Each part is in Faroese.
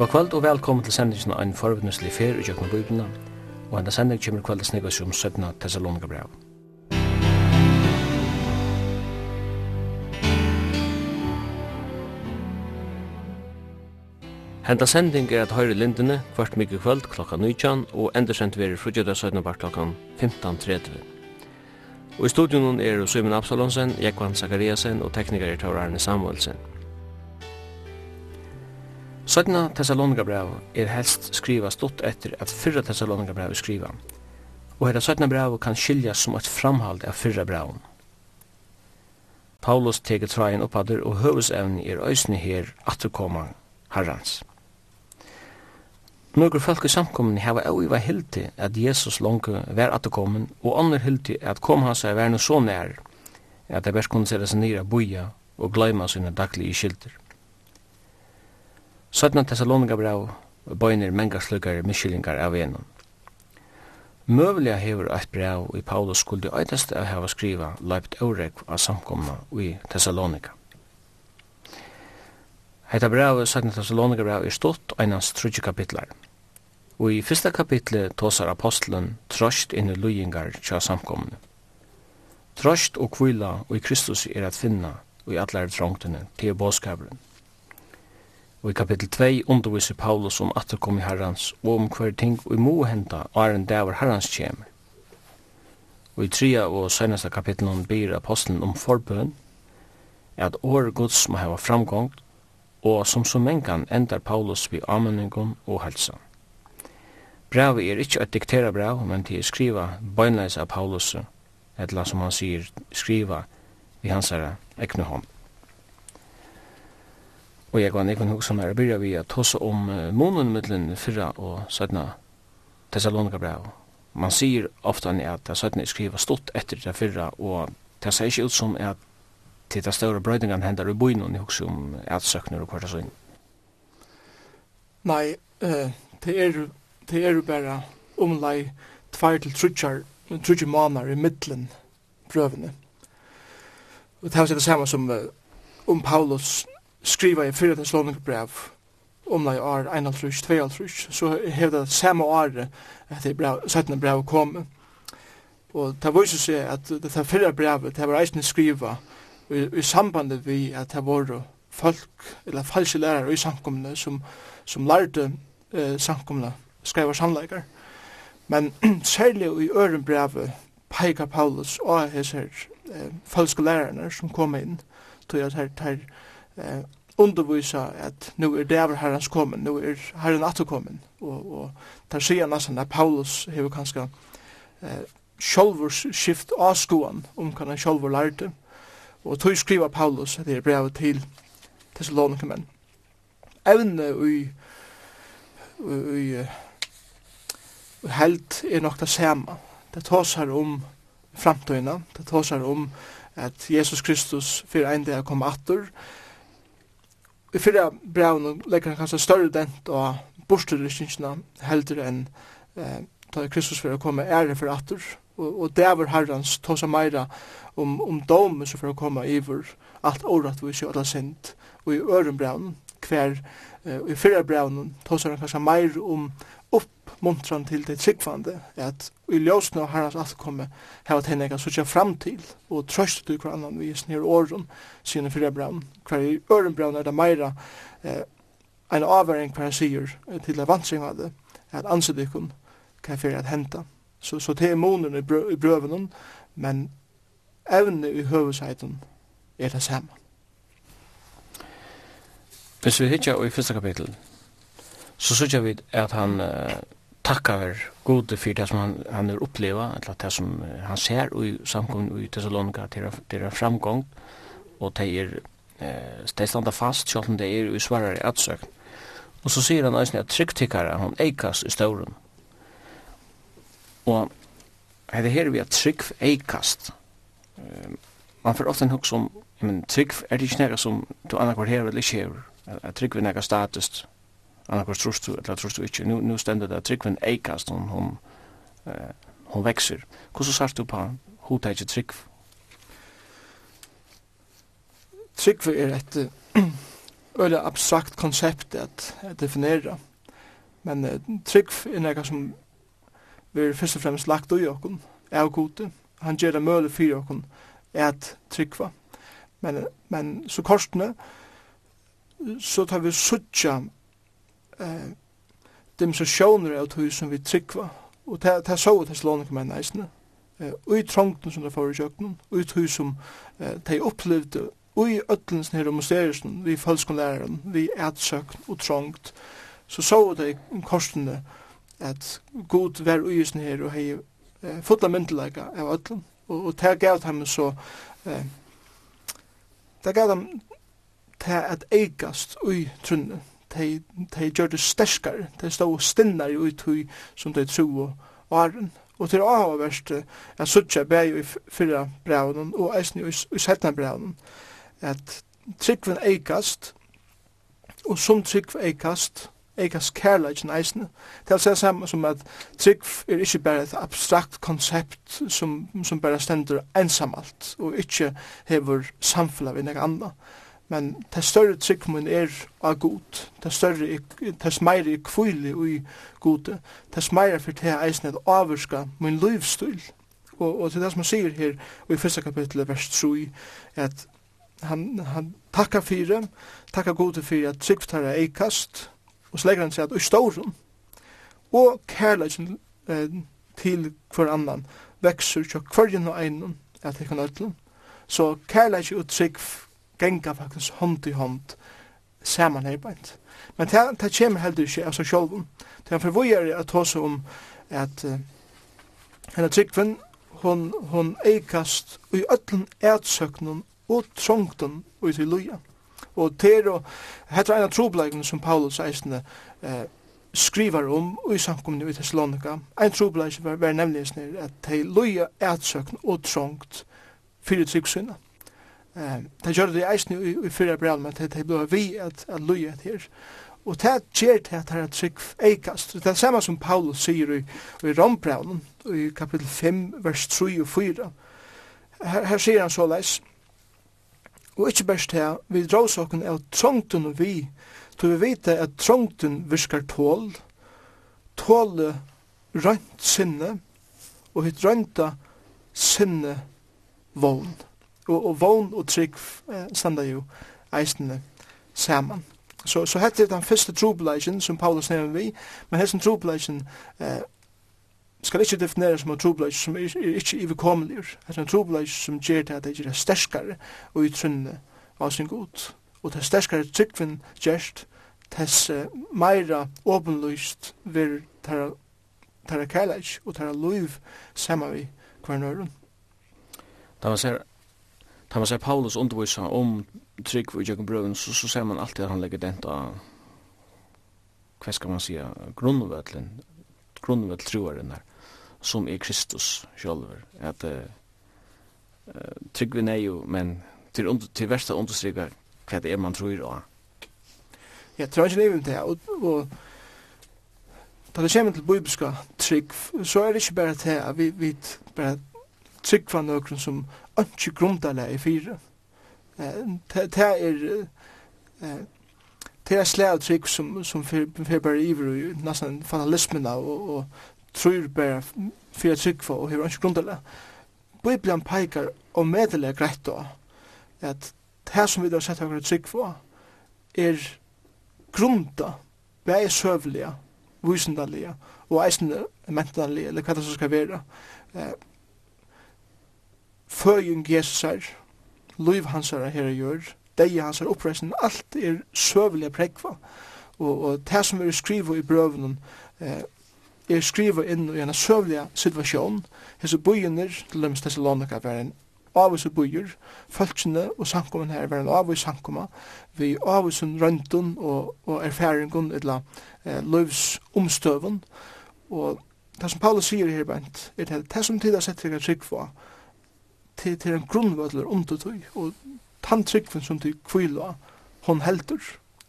God kvöld og velkommen til sendingen av en fer i Jøkken Bibelna, og enda sending kommer kvöld til sniggas om 17. Thessalonika brev. Henda sending er at høyre lindene kvart mykje kvöld klokka 19 og endersendt veri frugjöda 17. bar klokka 15.30. Og i studion er Simon Absalonsen, Jekvan Zakariasen og teknikar er Taur Arne Samuelsen. Sødna Thessalonika er helst skriva stått etter at fyrra Thessalonika brev er skriva, og hetta sødna brev kan skiljas som et framhald av fyrra brev. Paulus teker trajen oppadder, og høvesevni er øysni her atterkoma herrans. Nøkur folk i samkommen heva au hilti at Jesus longu var atterkomen, og andre hilti at kom hans er vær så nær, at det bærs kunne særa seg nira boia og gleima sine daglige skilder. Søtna Thessalonika brev bøyner menga slukar miskyllingar av enum. Møveliga hefur eit brev i Paulus skuldi eitast av hava skriva leipt eurek av samkomna i Thessalonika. Heita brev, Søtna Thessalonika brev, er stått einans trudje kapitlar. Og i fyrsta kapitlet tåsar apostelen trøst inn i lujingar tja samkomna. Trøst og kvila og i Kristus er at finna og i allar trångtene til båskabelen. Og i kapittel 2 underviser Paulus om atterkom i herrans og om hver ting vi må henta æren dæver herrans kjemer. Og i tria og seneste kapitlen byr apostelen om forbøn, at år Guds må hava framgång, og som så mengan endar Paulus vi amenningon og helsa. Brevet er ikkje et diktera brev, men til skriva bøgnleis av Paulus, etla som han sier skriva vi hans herre ekne hånd. Og jeg kan ikke huske som er begynne vi å ta om månen mellom fyrra og 17. Thessalonika brev. Man sier ofte at det 17. er skrivet stått etter det fyrra, og det ser ikke ut som at til det større brøydingene hender i byen, og jeg husker om ætsøkner og hvert sånn. Nei, uh, det er det er bare omlai tvær til trutjar, trutjar måneder i middelen prøvene. Og det er det samme som uh, om Paulus skriva i fyrir Thessalonik brev om lai år 21, 22, så hevda det samme året at det brev, 17 brev kom. Og det viser seg at det fyrre brevet, det var eisne skriva i, i sambandet vi at det var folk, eller falske lærere i samkomne som, som lærte eh, samkomne skriva sannleikar. Men særlig i øren brevet peikar Paulus og hesser eh, falske lærerne som kom inn, tog at her, her, her eh, undervisa at nu er dæver herrens kommen, nu er herren atter kommen. Og, og der sier nesten at Paulus hever kanskje eh, sjolvur skift av skoan om hva han sjolvur lærte. Og tog skriva Paulus at det er brevet til Thessalonikemen. Evne ui, ui, ui held er nok det samme. Det tås her om framtøyna, det tås her om at Jesus Kristus fyrir ein dag kom atter, i fyrra brevn legger han kanskje større dent og borster i heldur enn eh, ta Kristus for å komme ære for atur og, og det var herrans tåsa meira om, om domen som for å komme iver alt året vi ikke alle sint og i øren brevn hver eh, i fyrra brevn tåsa han kanskje meira om uppmuntran til det tryggvande, at i ljósna og herrans allkomme hava tenni ega sutja fram til og trøst du hver annan vi snir åren sinne fyrir braun. Hver i øren braun er det meira eh, en avværing hver han sier til avansing av det, at ansedikon kan fyrir at henta. Så, så det er monen i, brø i brøven men evne i høvesheiten er det samme. Hvis vi hittar i første kapitlet, så sørger vi at han uh, takkar gode for det som han, han er oppleva, eller det som han ser i samkommun i Thessalonika til er framgång, og det er eh, det standa fast, selv om det er i svårare i söka. Og så sier han nästan at tryggtikkare, han eikas i stauren. Og er det her vi at trygg eikast. Um, man får ofta en hugg som, men trygg er det ikke nega som du annakvar hever eller ikke hever. At trygg er nega status, annars kvar trust eller trust inte nu nu stendur det trickven eikast hon hon eh hon växer hur så sagt du på hur tar det trick trick för är ett abstrakt koncept at definera. Men uh, trick er något som vi er først og fremst lagt ui okkun er gode han gjer det møle fyrir okkun er at tryckva men men så kostne så tar vi sucha eh, demonstrationer av tog som vi tryggva. Og det er så det slåning med næsene. Og i trångten som det får i kjøkkenen, og i tog som de opplevde, og i øtlens nere mysteriesen, vi følskonlæreren, vi ætsøkn og trångt, så så det i korsene at god vær uisen her og hei fotla myndelega av ötlen. Og det gav dem så, det gav dem til at eigast ui trunne de, de gjør det sterskare, de stå stinnare ut hui som de tro og varen. Og til avhåverst at suttja bæg i fyrra braunen og eisen i setna braunen at tryggven eikast og som tryggv eikast eikast kærleikin eisen det er seg samme som at tryggv er ikke bare et abstrakt konsept som, som bare stender ensamalt og ikke hever samfunnet vi nek anna Men det større tryggmen er av god. Det større, det meir er kvile ui gode. Det meir er for det eisen et avurska min livsstil. Og, og til det som han sier her, i første kapitlet, vers 3, at han, han takkar fyrir, takkar gode fyrir at tryggtar er eikast, og så legger han seg at ui staurum, og kærleisen eh, til hver annan, vekser til hverjen og einen, at det kan ødelen. Så kærleisen og tryggf genga faktisk hånd i hånd saman her. Men det, det kommer heller ikke av seg sjolv. Det er forvojer at hos om at uh, henne tryggven hon, hon eikast i ötlen ætsøknen og trångten ut i luja. Og ter og hetta ein av trobleikene som Paulus eisende eh, skriver om i samkomne i Thessalonika. Ein trobleik var, var nemlig at de luja ætsøknen og trångt fyrir tryggsynet. Det gjør det eisne i fyrre brev, men det ble vi at løye her. Og det gjør det at det er trygg eikast. Det er samme som Paulus sier i, i Rombrevnen, i kapitel 5, vers 3 og 4. Her, her sier han så leis, og ikkje best her, vi drar okken av trångten og vi, to vi vite at trångten virkar tål, tåle rønt sinne, og hitt rønta sinne vogn og, og vogn og trygg eh, standa jo eisene saman. Så, så hette er den første trobeleisen som Paulus nevner vi, men hessen trobeleisen eh, skal ikke definere som en trobeleis som er, er ikke iverkommelig. Hessen en trobeleis som gjør det at det er sterskare og utrunne av sin god. Og det er sterskare tryggvinn gjerst, tess uh, meira åpenlyst vir tæra, tæra kærleik og tæra luiv saman vi hver nøyren. Da man ser tar man ser Paulus undervisa om trygg i jøkken Brøven, så, så ser man alltid at han legger dent av, hva skal man sija, grunnvøtlen, grunnvøtl troaren der, som er Kristus selv, at uh, trygg vi nei jo, men til, under, til verste understryker hva det er man tror av. Jeg tror ikke livet det, og, og Da det kommer til bibelska trygg, så er det ikke bare det at vi, vi bare trygg fra nøkron som ikke grundalega i fire. Det er det er slag av trygg som, som fyrir bare iver og nesten fatalismen av og, og tror bare fyrir trygg for og hever ikke grundalega. Bibelen peikar og medelig greit da at det som vi har sett høyre trygg for er grunda bæg søvliga, vísindalega og eisne mentalega, eller hva det som skal være. Eh, føying Jesusar, liv hansara herre gjør, deia hansar oppreisen, alt er søvelig prekva. Og, og det som er skriva i brøvnen, eh, er skriva inn i en søvelig situasjon. Hese bøyener, til dem Thessalonika, var en avvis og bøyer, følelsene og samkommen her var en avvis samkomma, vi avvis og røntun og, og erfaringen, etla eh, løvs omstøven, og det som Paulus sier her, bænt, er det, det som tid har sett deg trygg for, til, til en grunnvødler om til tøy, og tann tryggven som til kvila, hon heldur,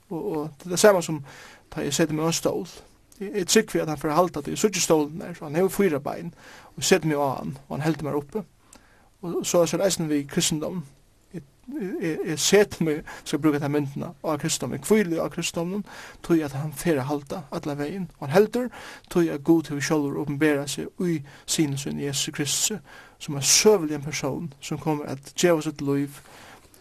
og, og det er det samme som da jeg setter meg en stål, jeg tryggvi at han får halda til suttjestålen der, så han hever fyra bein, og setter meg av han, og han heldur meg oppe, og så er det eisen vi kristendom, jeg set meg, skal bruka de myndene av kristne, jeg kvile av kristne, tog at han fer halda alla veien, og han heldur, tog at god til vi sjolver åpenbæra seg ui sinnesyn Jesus Kristus, som er søvelig en person, som kommer at djeva sitt liv,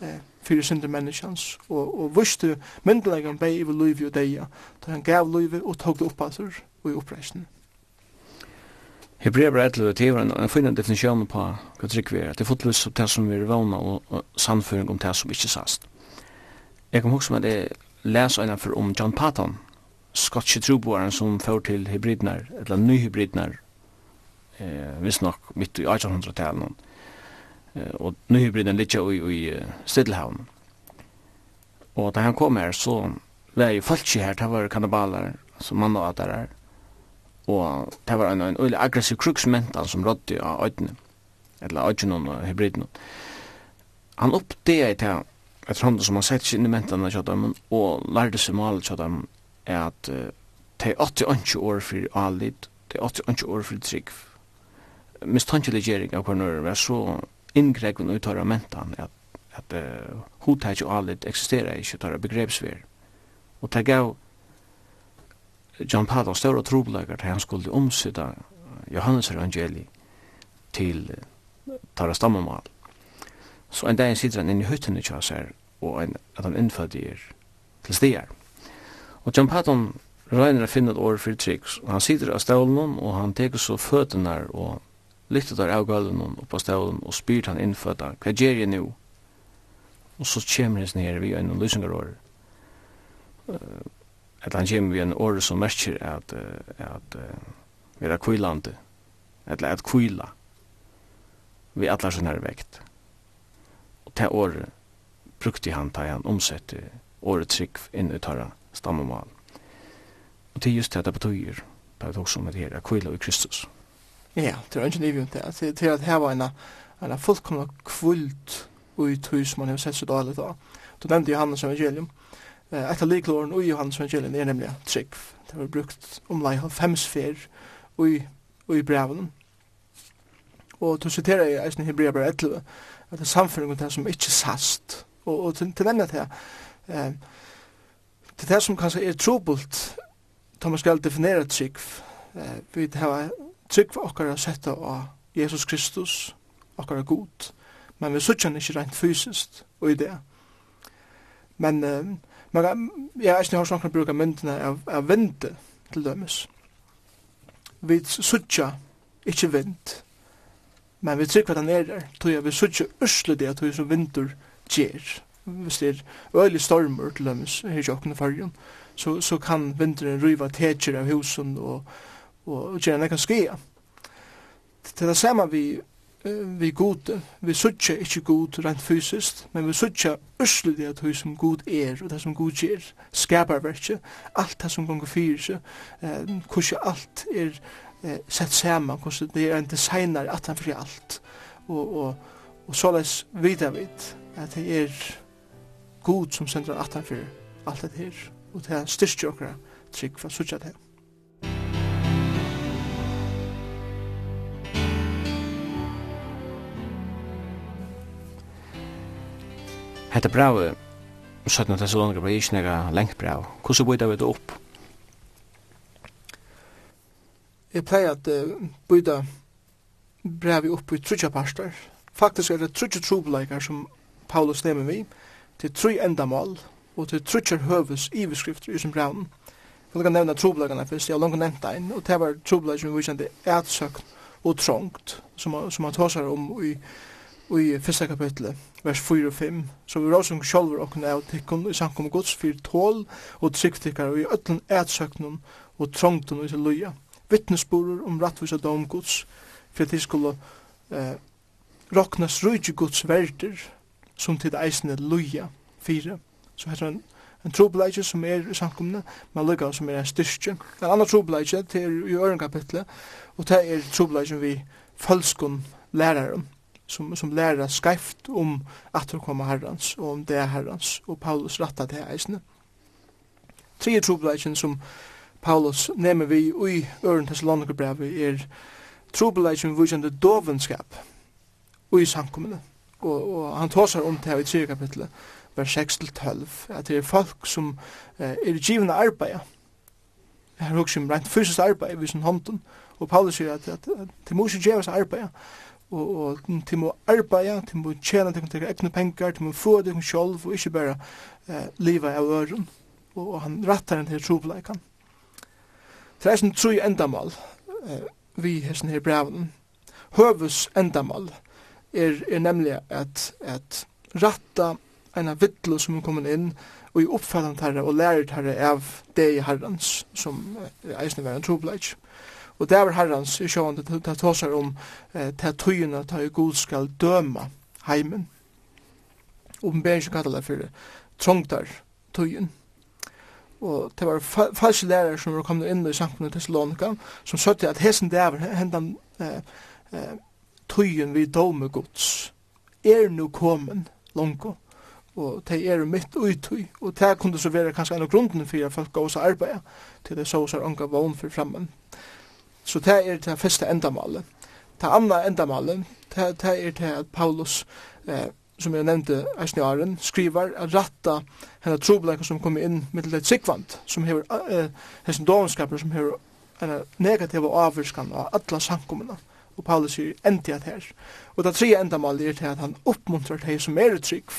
eh, fyrir synder menneskjans, og, og vustu myndelagan bei i liv og deia, da han gav liv og tog det oppasur og i oppreisning. Hebreerbrev 11 det er en, en fin definition på hva trygg vi er. Det er fotløs om det som vi er vana og, sannføring om det som ikke sast. Jeg kan huske meg at jeg leser en for om John Patton, skotske troboeren som fører til hybridner, eller nyhybridnar, eh, visst nok midt i 1800-talen. Eh, og nyhybridnar ligger i, i Stiddelhavn. Og da han kom her, så var jeg folk her, det var kannibaler, som mann og at det er og det var en, en øyelig aggressiv kruksmental som rådde av øyne, eller øyne og hybriden. Han oppdea i det, etter hånden som han sett seg inn i mentan av kjøttarmen, og lærte seg malet kjøttarmen, er at uh, det er 80-80 år for alit, det er 80-80 år for trygg. Mistankelig gjering av hvernig var så inngregven av mentan at, at uh, hodet og alit eksisterer ikke, tar begrepsver. Og det gav John Paul var stora trobelagar til han skulle omsida Johannes evangeli til uh, tara stammamal. Så en dag sitter han inn i hytten i kjassar og en, at han innfødder til stier. Og John Patton røyner å finne et år for triks. Og han sitter av stålen og han teker så føttene og lytter der av gulven opp av stålen og spyrt han innfødda. Hva gjør jeg nå? Og så kommer han ned, vi en lysingarår. Uh, at han kommer vi en år som merker at, at vi er kvillande. eller at kvilla. vi atlar sånn her vekt. Og til året brukte han ta han omsette året trygg inn i tarra stammemal. Og til just det det betyr, det er også med det her, kvilla i Kristus. Ja, det er ikke nivå det. Det er at her var en, en fullkomna kvult ui tui som man har sett så dårlig da. Du nevnte Johannes evangelium, Et av liklåren i Johannes evangelien er nemlig trygg. Det var brukt omlai halvfems fer i, i breven. Og du siterer i eisen i Hebrea bare 11, at det er samfunnet det som ikke sast. Og, og til, til denne til, eh, til det som kanskje er trobult, da man skal definere trygg, eh, vi har trygg for okkar setta av Jesus Kristus, okkar god, men vi sutjan ikke rent fysisk og i det. Men eh, Men jeg har ikke hørt noen bruker myndene av, av vente til dømes. Vi suttja ikke vind, men vi trykker den er der, tog jeg vi suttja ørsle det, tog jeg som vinter gjer. Hvis det er øyelig stormer til dømes, her i åkne fargen, så, så kan vinteren ryva tetjer av husen og, og, og gjerne kan skia. Til det samme vi vi god, vi suttje ikkje god rent fysiskt, men vi suttje ørslu det at som god er, og det som god gjer, skapar verkje, alt det som gonger fyrir seg, eh, hvordan alt er eh, sett saman, hvordan det er en designer at han fri alt, og, og, og såleis vidar vid at det er god som sender at han fri alt det her, og det er styrstjokkara trygg for suttja det her. Hetta brau, søtna til Salonika brau, ikke nega lengt brau. Hvordan bøyda vi det opp? Jeg pleier at uh, bøyda brau opp i trutja parster. Faktisk er det trutja trobeleikar som Paulus nemmer vi, til tru endamål, og til trutja høves iveskrifter i som braun. Jeg kan nevna trobeleikerne først, jeg har langt nevnt ein, og det var trobeleikar som vi kjente etsøkt og trångt, som, som han tåsar om i i fyrsta kapitlet, vers 4 og 5, så vi råsum sjálfur okkun av tikkun i sankum gods fyrir tål og tryggtikkar og i öllun ætsøknum og trångtun og til luja. Vittnesborur om rattvisa dom gods fyrir at de skulle eh, roknas rujtju gods verder som til eisne luja fyrir. Så heter han en trobeleidje som er i samkomne, men lukka som er en styrstje. En annan trobeleidje, det er i øren kapitlet, og det er trobeleidje vi falskun læraren som, som lærer skrift om at det kommer herrens og om det er herrens, og Paulus rattar det eisne. Tre trobladjen som Paulus nemmer vi ui Øren Thessalonikerbrevet er trobladjen vujande dovenskap ui samkommende. Og, og han tåsar om det her i 3 kapitlet, vers 6-12, at det er folk som eh, er givende arbeid, her hugsa um rent fysisk arbeið við sin hånden og Paulus sigur at at til Moses gevast arbeið og, og til må arbeida, til må tjena til må egne pengar, til må få det sjolv og ikkje berre eh, liva av øren. Og, og han rattar den til trobleikan Det er sånn tru endamal eh, vi hessen her brevnen Høvus endamal er, er nemlig at, at ratta eina vittlo som er kommet inn og i oppfallan tarra og lærer herre av dei herrans som eh, eisne var en trobleik Og det er herrens det ta tåsar om til tøyene til god skal døma heimen. Oppenbering kallar det for trångtar tøyen. Og det var falske lærere som var kommet inn i samfunnet til Salonika, som søtte at hesen dæver hendan eh, eh, tøyen vi dome gods er nu kommen longo og de er mitt utøy og det kunne så være kanskje en av grunden for at folk går og arbeid, til det så er unga vogn for fremmen. Så det er det første endamålet. Det andre endamålet, det, det er det at Paulus, eh, som jeg nevnte eisen i åren, skriver at ratta henne trobeleika som kommer inn med det sikvant, som hever eh, hessen dovenskaper, som hever en negativ avvirskan av alla sankumina. Og Paulus sier endi at her. Og det tre endamålet er til at han oppmuntrar til som er trygg,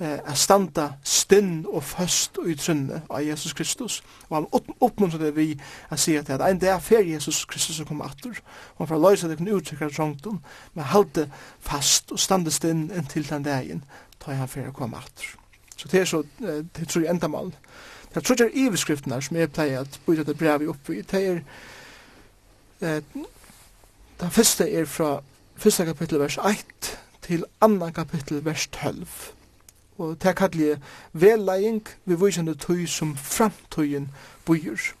eh, standa stinn og fast og i trunne av Jesus Kristus. Og han oppmuntrar det vi a si at en dag fer Jesus Kristus som kom atur, og han får løysa det kunne uttrykka trångtum, men halte fast og standa stinn inntil den dagen, ta han fer å kom atur. Så det er så, det tror jeg endamal. Det er tror jeg iverskriftene som jeg pleier at byta det brev i oppi, det er, eh, den første er fra første kapittel vers 1 til annan kapittel vers 12 og det kallar jeg velæging vi vysende tøy som framtøyen bøyer.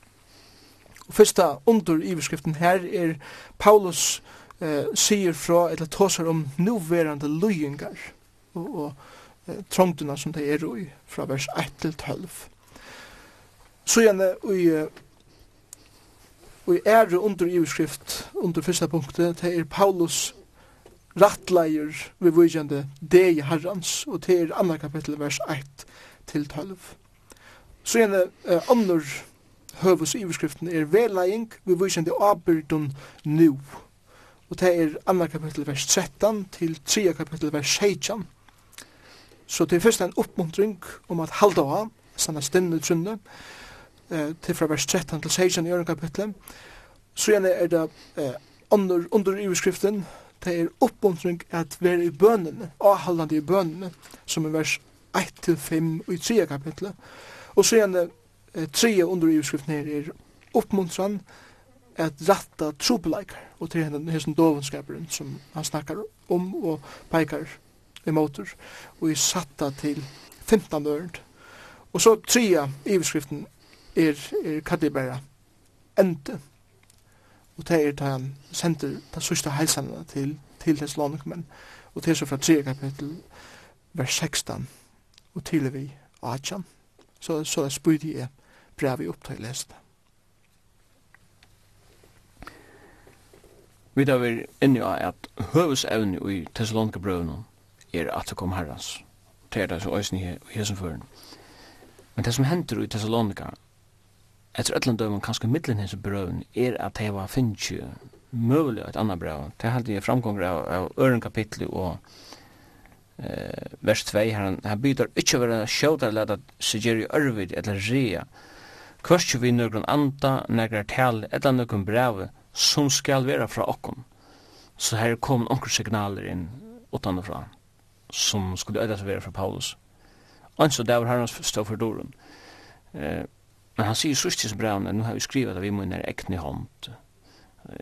Og fyrsta under iverskriften her er Paulus eh, sier fra, eller tåsar om nuverande løyengar og, og eh, trångtuna som det er i, fra vers 1 til 12. Så gjerne i Og i ære under iverskrift, under fyrsta punktet, det er Paulus rattleier vi vujende deg herrans, og det er andre kapittel vers 1 til 12. Så gjerne uh, andre høves iverskriften er veleiing vi vujende abyrdun nu, og det er andre kapittel vers 13 til 3 kapittel vers 16. Så det er først en oppmuntring om at halda av, sanna stinne trunne, eh, til fra vers 13 til 16 i øren kapittel. så gjerne er det eh, under, under iverskriften, det er oppmuntring at være i bønene, avholdende i bønene, som er vers 1-5 i 3 kapitlet. Og så igjen, eh, 3 under utskriften her er oppmuntran at ratta trobeleikar, og til henne hessen dovenskaperen som han snakkar om og peikar i motor, og i satta til 15 ørend. Og så 3 i utskriften er, er kallibar ente, og det er da han sender den sørste heilsene til, til hans Thessalonikemen, og det er så fra 3 kapittel, vers 16, og til vi 18. Så, så er spydig jeg brevet opp til leste. Vi tar vi inni av at høvesevne i Thessalonika brøvene er at det kom herrens. Det er det som øyne i hesenføren. Men det som hender i Thessalonika etter ætlan dømen kanskje middelen hins brøven er at det var finnju mulig et annet brøv. Det halte jeg framgonger av, av øren kapitlet og eh, vers 2 her, han, han byter ikke være sjøter eller at sigeri ørvid eller rea. Kvørst vi nøkron anda, nekrar tal, eller nøkron brev som skal være fra okkom. Så her kom onker signaler inn utanfra som skulle øyda seg være fra Paulus. Og så der var herrens stå for doren. Eh, Men han sier sørst til brevene, nå har vi skrivet at vi må inn er ekne hånd.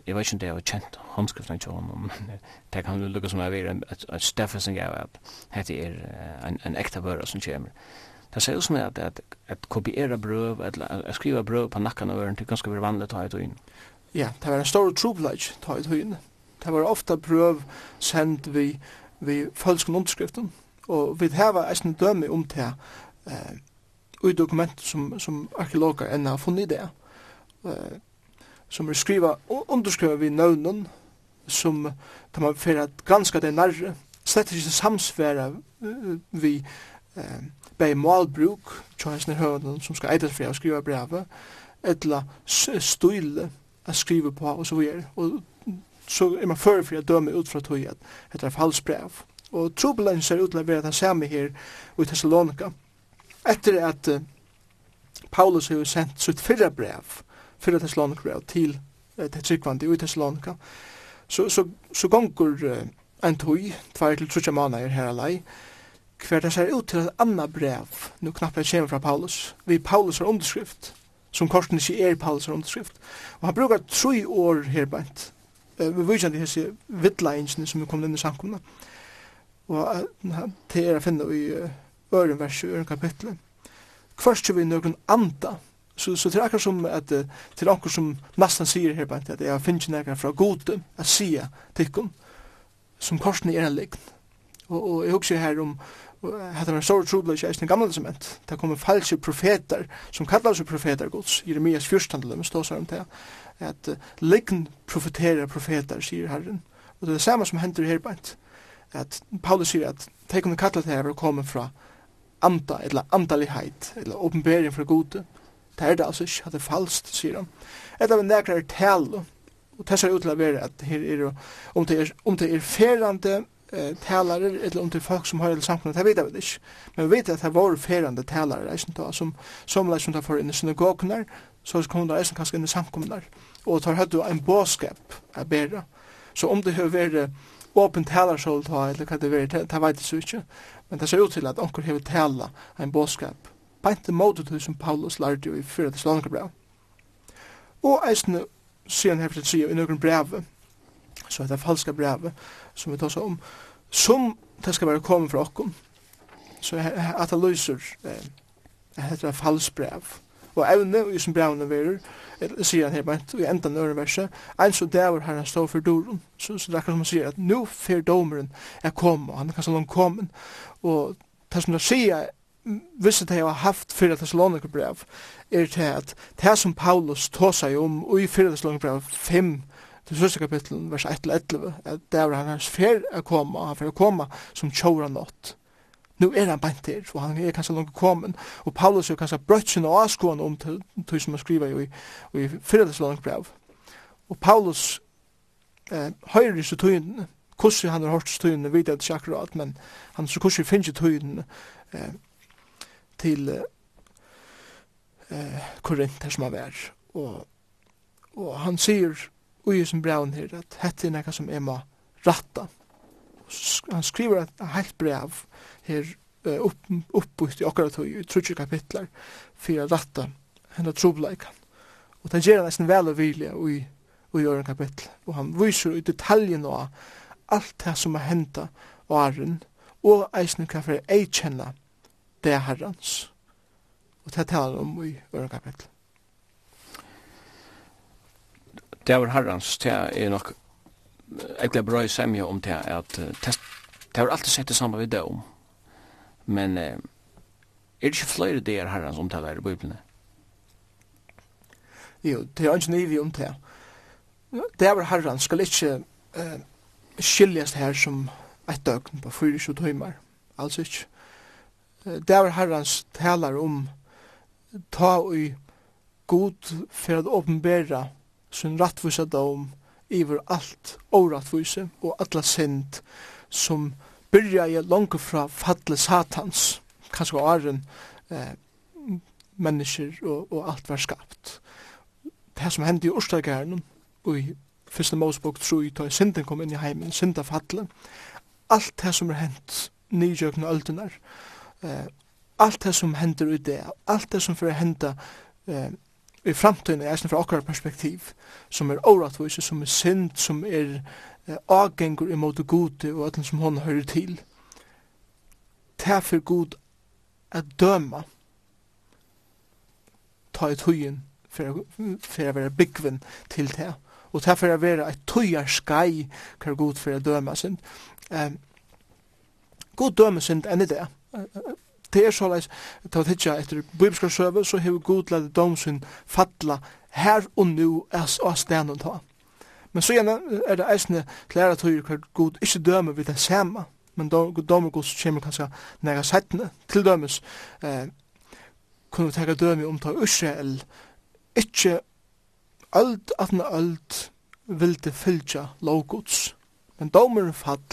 Jeg vet ikke om det var kjent håndskriften til om, men det kan lukke som jeg vil, at Steffen som gav at dette er en, en ekte børa som kommer. Det ser ut som at, at, at kopiera brøv, at, at skriva brøv på nakkan av øren, det kan være vanlig å ta i tøyen. Ja, det var en stor trobladj ta i tøyen. Det var ofta brøv sendt vi, vi falske underskriften, og vi har en døme om det. Eh, i dokument som, som arkeologer enn har funnet det, uh, som er skriva, underskriva vi nøvnen, som tar man fyrir at granska det nærre, slett ikke samsværa uh, vi uh, bei målbruk, tjøysen høvnen som skal eitas for å skriva brevet, etla style a skriva på og så videre, og så er man fyrir fyrir a døme ut fra tog at det er falsk brev. Og trobelen ser ut til å være den samme her i Thessalonika, etter at uh, Paulus har sendt sitt fyrra brev, fyrra Thessalonika brev, til uh, det og i Thessalonika, så, så, så gonger uh, en tøy, tvær til trutja måneder her alai, hver det ser ut til et anna brev, nu knappt det kommer fra Paulus, vi Paulus har underskrift, som korten ikke er Paulus har underskrift, og han brukar tre år herbeint, uh, vi viser de hese vittleinsene som er kommet inn i samkomna, og uh, det er å finne i uh, øren vers i øren kapitlet. Kvart vi nøkken anda, så, så det er akkurat som at til akkurat som nesten sier her bant, at jeg finner ikke fra gode at sia tikkum, som korsen er en lign. Og, og jeg husker her om hetta var stór trubla í eisini gamla testament. Ta komu falske profetar sum kallar seg profetar Guds. Jeremias 14 til dømis stóð um ta at uh, lign profetera profetar sigur Herren. Og det er det samme som hender her bænt. At Paulus sier at de kunne kalla det her og komme fra anda, eller andalighet, eller åpenbering fra gode. Det er det altså ikke, at det er falskt, sier han. Et av nekra er tale, og det ser ut til å være at her er, om det er, om det er ferande eh, talare, eller om det er folk som har eller samfunnet, det vet vi ikke. Men vi vet at det var ferande talare, eisen da, som, som leis som det for inn i synagogene, så kom det eisen kanskje inn i samkomne, og tar høyde en båskap er bedre. Så om det har vært åpen talarsål, ta eller hva det vara det vet jeg ikke. Men det ser ut til at onker hefur tala ein bådskap, beinti mótu til som Paulus lærte jo i fyrir til slåningabræv. Og eisne her for til sida i noen brev, så er det falska brev, som vi tar seg om, som det skal være kommet fra okkom, så at det lyser, at det er falsk brev, og evne og som brevene verer, sier han her bænt, og i enda nøyre verset, ein så dæver her han stå for doren, så, så det er akkurat som han sier, at nu fer domeren er kommet, han er kanskje langt kommet, og det som det sier visst det har haft fyrir Thessalonika brev er til at det som Paulus tåsa seg om og i fyrir Thessalonika brev 5 til sørste kapitlen vers 1-11 at det er han hans fer å komme, han fer å komme som tjóra nått nu er han bant her, og han er kanskje langt kommet, og Paulus er kanskje brøtt sin og avskående om til det som han skriver i, i fyrir Thessalonika brev. Og Paulus eh, høyrer i tøyene kussi han har hørt tøyene, vet jeg ikke akkurat, men han så kussi finnes tøyene eh, til eh, Korint, her som han var. Og, og han sier ui som braun her, at hette er nekka som er ma ratta. Han skriver et helt brev her upp, uppbytt i akkurat tøy, i trutsi kapitlar, fyrir ratta, henne trobleikan. Og den gjør han nesten vel og vilja i i gjør kapittel. Og han viser i detaljen av alt det som har henda åren, og eisen hva for ei kjenna det er herrans. Og det talar om i øren kapittel. Det var herrans, det er nok jeg ble bra i semja om det at det har alltid sett det samme vi det om men eh, er det ikke flere det er herrans om det er i Bibelen? Jo, det er ikke nye om det det var herrans skal ikke Uh, skiljast her som et døgn på 24 timer. Altså ikke. Det var herrans talar om ta i god for å åpenbæra sin rattvisa dom iver alt årattvise og alla synd som byrja i langt fra fatle satans, kanskje åren eh, mennesker og, og alt var skapt. Det som hendte i Årstagæren og i fyrste Mosebok 3, da synden kom inn i heimen, synda falle, alt det som er hent nijøkna öldunar, eh, alt det som hender ut det, alt det som fyrir henda eh, i framtiden, eisen fra okkar perspektiv, som er órattvise, som er synd, som er eh, agengur imot gode og öllum som hon hører til, det fyrir god at døma ta i tøyen for, for å være byggven til det og det er for å være et tøyer skai hva er god for å døme synd. Um, god døme synd enn i det. Det er såleis, til å tidsja etter bibelskapssøve, så har god lade domsyn fatla her og nu og stenen ta. Men så gjerne er det eisne klæra tøyer hver god ikke dømer vid det samme, men dømer god kommer kanskje næra settene til dømes. Eh, kunne vi tega døme om ta Israel ikke Öld atna öld vilde fylgja lovgods. Men domer fall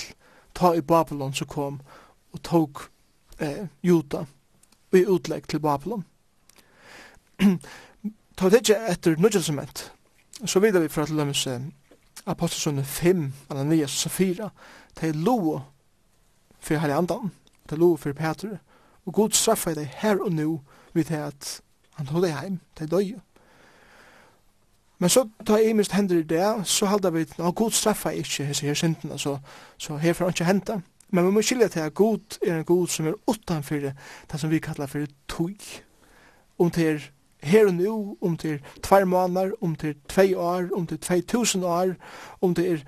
ta i Babylon som kom og tog eh, Juda i utlegg til Babylon. ta det ikke etter nudgelsement. Så vidar vi fra til dømes eh, apostelsunne 5, Ananias og Safira, til loa for Heliandan, til loa for Peter, og god straffa i det her og nu vid det at han tog deg heim, til døye. Men så ta i mist hender i det, så halda vi, no, god straffa ikkje hese her syndene, så, så herfra han ikkje henta. Men vi må skilja til at god er en god som er utanfor det som vi kallar for tog. Om til er her og nu, om til tvær måneder, om til tvei år, om til tvei tusen år, om til er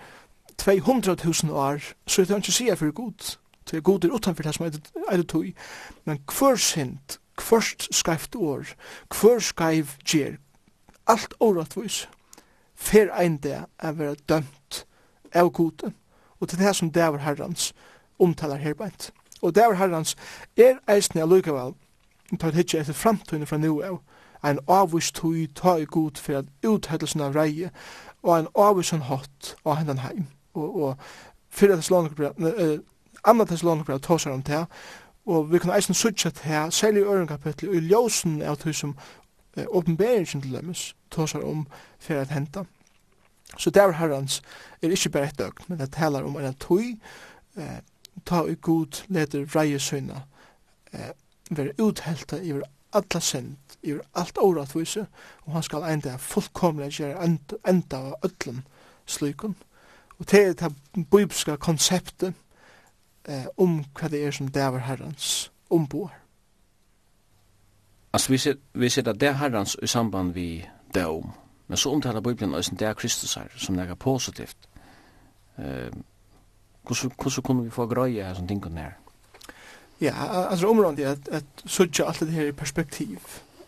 tvei hundra tusen år, så er det ikke sier for god. Så er god er utanfor det som er tog. Men hver synd, hver skreift år, hver skreiv gjer, alt åretvis, fer ein det er vera dømt av gode, og til det som det var herrens omtalar herbeint. Og det var er eisne allukavall, tar hitje etter framtøyne fra nu av, ein avvist tøy ta i god for at uthettelsen av reie, og ein avvist han hatt av hendan heim. Og, og fyrir Thessalonikerbrev, anna Thessalonikerbrev tåsar om det, og vi kan eisen sutja til her, særlig i øren kapitlet, og i ljósen av tui som åpenberingen til dømes, tåsar om for at henta. Så der herrans er ikke bare et døgn, men det taler om en tøy, eh, ta i god leder vreie søgna, eh, være uthelta iver alla send, iver alt åratvise, og han skal enda fullkomlega gjøre enda av öllum slykun. Og det er det bibelska konseptet eh, om hva det er som dæver herrans ombor. Altså, vi ser, vi ser at det herrens i samband vi om men så omtaler Bibelen også det er Kristus her, som det er positivt. Eh, hvordan, hvordan kunne vi få grøye her som tingene her? Ja, altså området er at, at sudja alt det her i perspektiv.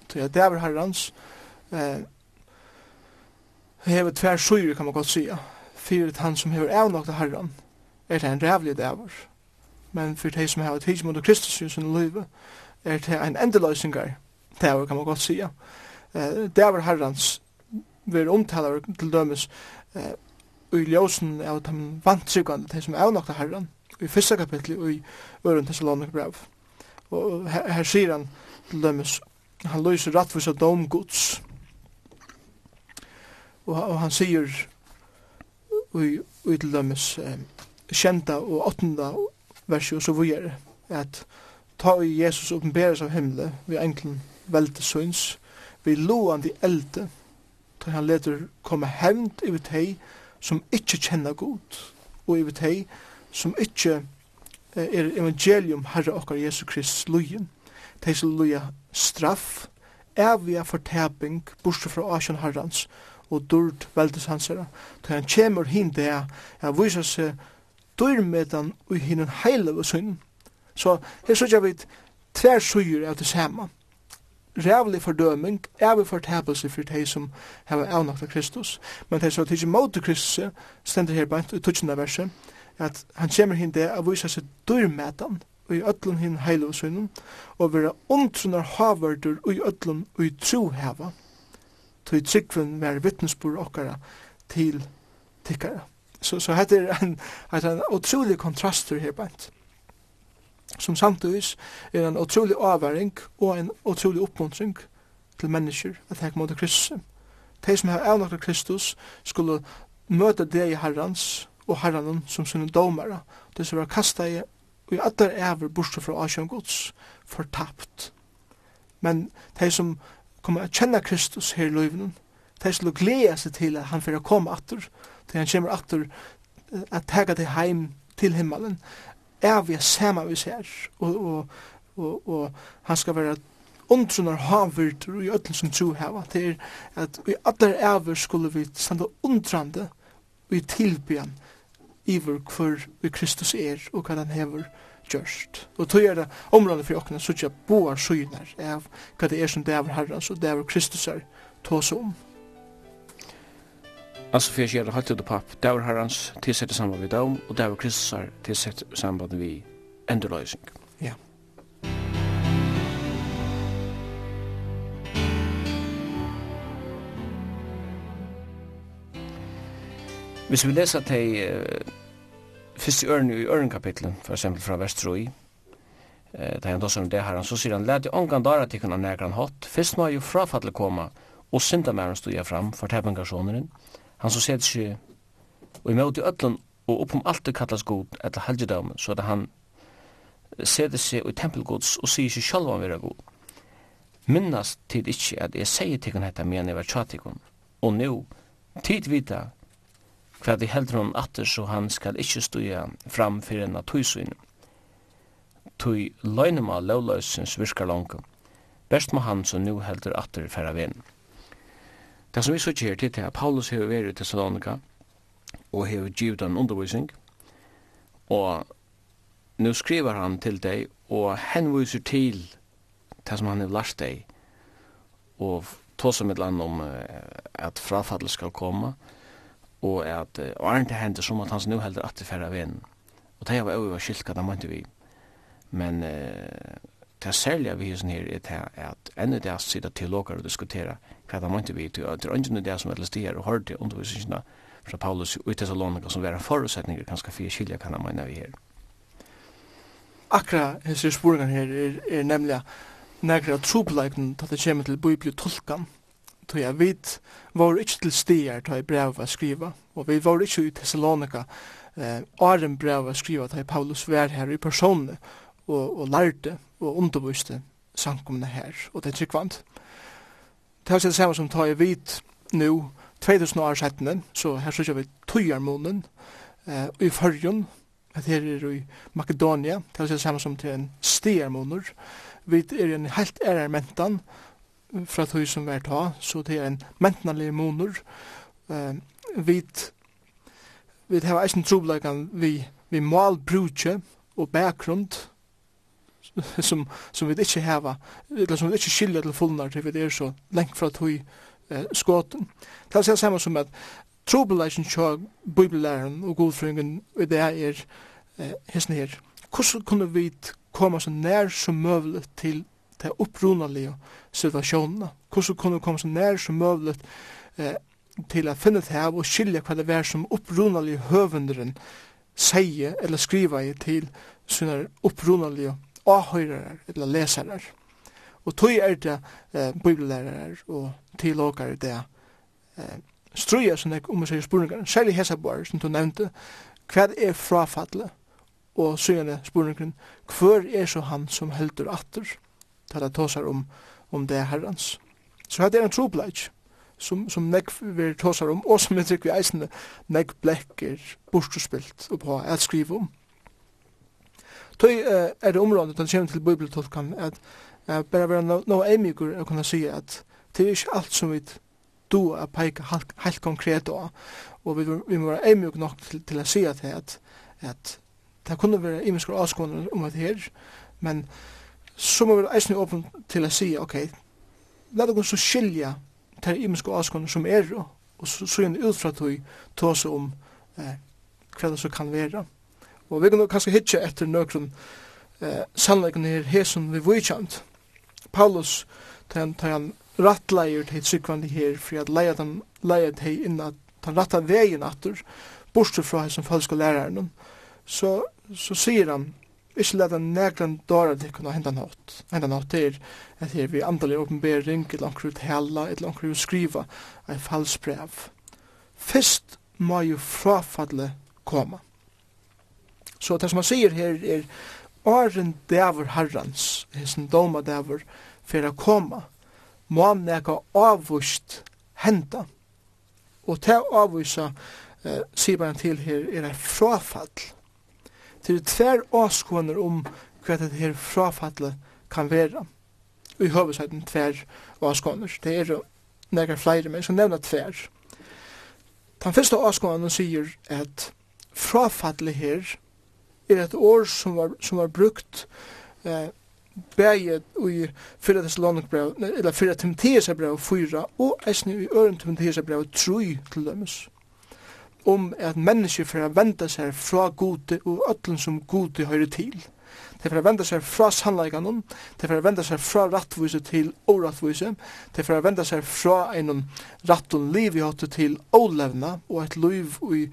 Så ja, det er herrens eh, hever tver syre, kan man godt sige. Fyret han som hever avnagt til herren, er det en rævlig dæver. Men for de som har tidsmål til Kristus i sin liv, er det en endeløsninger dagar kan man godt sige. Eh, dagar herrans ver omtalar til dømes eh, i ljósen av de vantrykvande, de som er til herran, i fyrsta kapitli og i Øren Thessalonik brev. Og her, her sier han til dømes, han løser rattvis av domgods, og, og han sier i, i til dømes eh, kjenta og åttenda versi og så vujere, at ta i Jesus oppenberes av himle, vi enklen velte syns, vi loande elde, til han leder komme hevnd i vitei som ikkje kjenner god, og i vitei som ikkje er evangelium Herre okkar Jesu Krist lujen, tei som luja straff, evige forteping, borste fra asjon herrans, og durt veldes hans herra, til han kjemur hin det er, han viser seg dyrmedan ui hinn heilig og synd. Så her sørger vi tver suger av det samme rævlig fordøming, evig fortabelse for de som har avnagt av Kristus. Men de som tidsi mot Kristus, stender her bant, i tutsjende verset, at han kommer hin det av vise seg dyrmetan, og i ötlun hin heilovsvinnum, og vera ondtrunar havardur og i ötlun og i troheva, tog tryggven vær vittnesbor okkara til tikkara. Så, så hette er en, en utrolig kontrastur her bænt som samtidig er en utrolig avværing og en utrolig oppmuntring til mennesker at hekk mot Kristus. De som har avnakta Kristus skulle møte det i herrans og herranen som sine domare, det som var kastet i og i allar ever bortsett fra Asjøn Guds, fortapt. Men de som kommer at kjenne Kristus her i løyvnen, de som gleder seg til at han får komme atter, til han kommer atter at tega det heim til himmelen, er vi saman vi ser, og, og, og, og han skal være undrunar havvirt i öllum som tro hava, det er at vi allar æver skulle vi standa undrande vi tilbyan iver hver vi Kristus er og hva han hever gjørst. Og tog er det området for åkne, så ikke boar søgner av hva det er som det er herrens og det er Kristus er tås om. Altså fyrir kjera ut og papp, det var herrans tilsette i samband med daum, og det var Kristus har tilsett samband med endurløysing. Ja. Hvis vi leser til uh, første ørne i ørnekapitlen, for eksempel fra Vestroi, Eh, det er en dåsar som det her, så sier han, let i ångan dara til kunna nægran hatt, fyrst må jo frafattelig koma, og synda mæren stod jeg fram for teppengarsoneren, Han som sett seg og imot i öllum og uppom allt det kallas god eller helgedøm, så at han setter seg i tempelgods og sier seg sjálf han vera god. Minnast tid ikkje at jeg sier tikkun hetta men jeg var tjatikun, og nu, tid vita hva de heldur hon atter så han skal ikkje stuja fram fyrir enn atuisuinu. Tui løgnum av lovløysins virkar langum, best må han som nu heldur atter færa vinn. Det som vi så kjer til er at Paulus har vært i Thessalonika og har givet en undervisning. Og nu skriver han til deg og henviser til det som han har lært deg. Og tåsa med land om at frafall skal komme og at og er ikke hendt som at han nu heldur at det færre vinn og det var over skilka det måtte vi. Men uh, det særlige vi hos her er at enda det er sida til og diskutera hva det måtte vi til at det er ikke det som vettelig stiger og hørte undervisningene fra Paulus i Thessalonika som var en forutsetning ganske fire skilja kan han mene vi her. Akra hese spurgan her er, er nemlig nekra trobeleiknen til det kommer til bibeltolkan tog jeg vidt var ikke til stier til brev å skriva, og vi var ikke i Thessalonika eh, åren brev å skriva til Paulus var her i personene og, og lærte og underviste sankumne her, og det er tryggvant. Det er det samme som tar jeg vidt nå, 2000 år settene, så her synes vi tøyarmonen eh, i førjen, at her er i Makedonia, det er det samme som til en stiarmoner, vi er en helt ærer mentan fra tøy som vi er ta, så det er en mentanlig moner, eh, vi vi har eisen troblegan vi, vi malbrutje og bakgrunn, som, som vi ikke heva, eller som vi ikke skilja til fullnar til vi er så lengt fra tog eh, skåten. Det er samme som at trobeleisen tja bibellæren og godfrøyngen i det er eh, hesten her. Hvordan kunne vi komme så nær som møvlet til de opprunalige situasjonene? Hvordan kunne vi komme så nær som møvlet eh, til å finne det her og skilja hva det er som opprunalige høvenderen sier eller skriver til sånne opprunalige åhøyrer eller leserer. Og tog er det eh, bibelærere og tilåkere det eh, struer som jeg om å si spurningar, særlig Hesabar som du nevnte, hva er frafallet? Og syngende spurningen, hver er så han som heldur atter? Ta det tåsar om, om det herrans. Så her er en trobladj som, som nek vi tåsar om, og som jeg trykker vi eisende, nek blekker bortspilt og på at skrive om. Tøy uh, er det området til kjem til bibeltolkan at uh, bare være no, no eimigur å kunne si at det er ikke alt som vi du a peika helt konkret og og vi, vi må være eimjuk nok til, til å si at, at, at det kunne være imenskere avskående om at her, men så må vi være eisne åpen til å si, ok, la dere så skilja til imenskere avskående som er, og så, så er det ut fra tog, tåse om eh, hva det så kan være. Og vi kan kanskje hitje etter nøkron eh, sannleggen her hesen vi vujkjant. Paulus, den tar han rattleier til sykvandi her, for at leia den leia til inna den ratta vegin atur, bortsett fra hesen falske læreren, så, så sier han, ikke leta negran dara til kunna henda nåt. Henda nåt er at her vi andalig åpenbering, et anker ut hela, eller anker ut skriva, er falsk brev. Fyrst må jo frafadle komme. Så det som han sier her er Åren dæver herrans, hessen doma dæver, for å komme, må han neka avvust henda. Og til avvusa, eh, sier man til her, er et frafall. Til tver åskåner om hva det her frafallet kan være. Og i høvesøyden tver åskåner. Det er jo nekar flere, men som nevna tver. Den første åskånen sier at frafallet her er et år som var, som var brukt eh, bæget i fyrra Thessalonic-brev, eller fyrra Timotheus-brev 4, og eisne i øren Timotheus-brev 3 til dømes om at mennesker for å vende seg fra gode og øtlen som gode høyre til. Det er for å vende seg fra sannleikanen, det er for å vende seg fra rattvise til årattvise, det er for å vende seg fra en rattun liv i hatt til ålevna og et liv i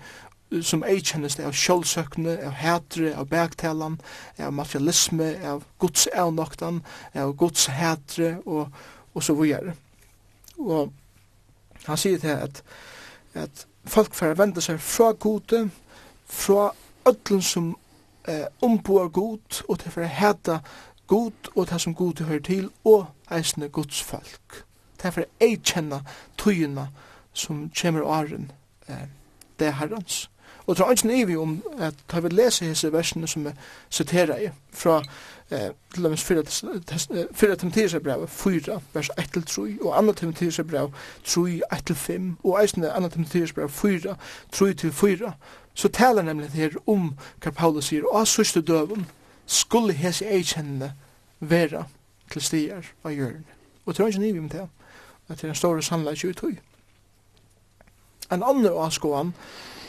som ei eikjennes av kjølsøkne, av hætre, av baktalan, av materialisme, av gods avnoktan, av gods hætre, og, og så videre. Og han sier til at, at folk får vende seg fra gode, fra ödlen som eh, omboar god, og til for å hæta god, og til som god hører til, og eisne gods folk. Til for å eikjenne tøyene som kommer åren eh, det herrens. Og det er ikke nøyvi om at da vi leser hese versene som jeg siterer i, fra eh, til dømes 4 Timotheus brev 4, vers 1-3, og 2 Timotheus brev 3, 1-5, og eisne 2 Timotheus brev 4, 3-4, så taler nemlig her om hva Paulus sier, og av sørste døven skulle hese eikjennene vera til stier av hjørne. Og det er ikke nøyvi om det, at det er en stor sannleik i tøy. En annen avskåan,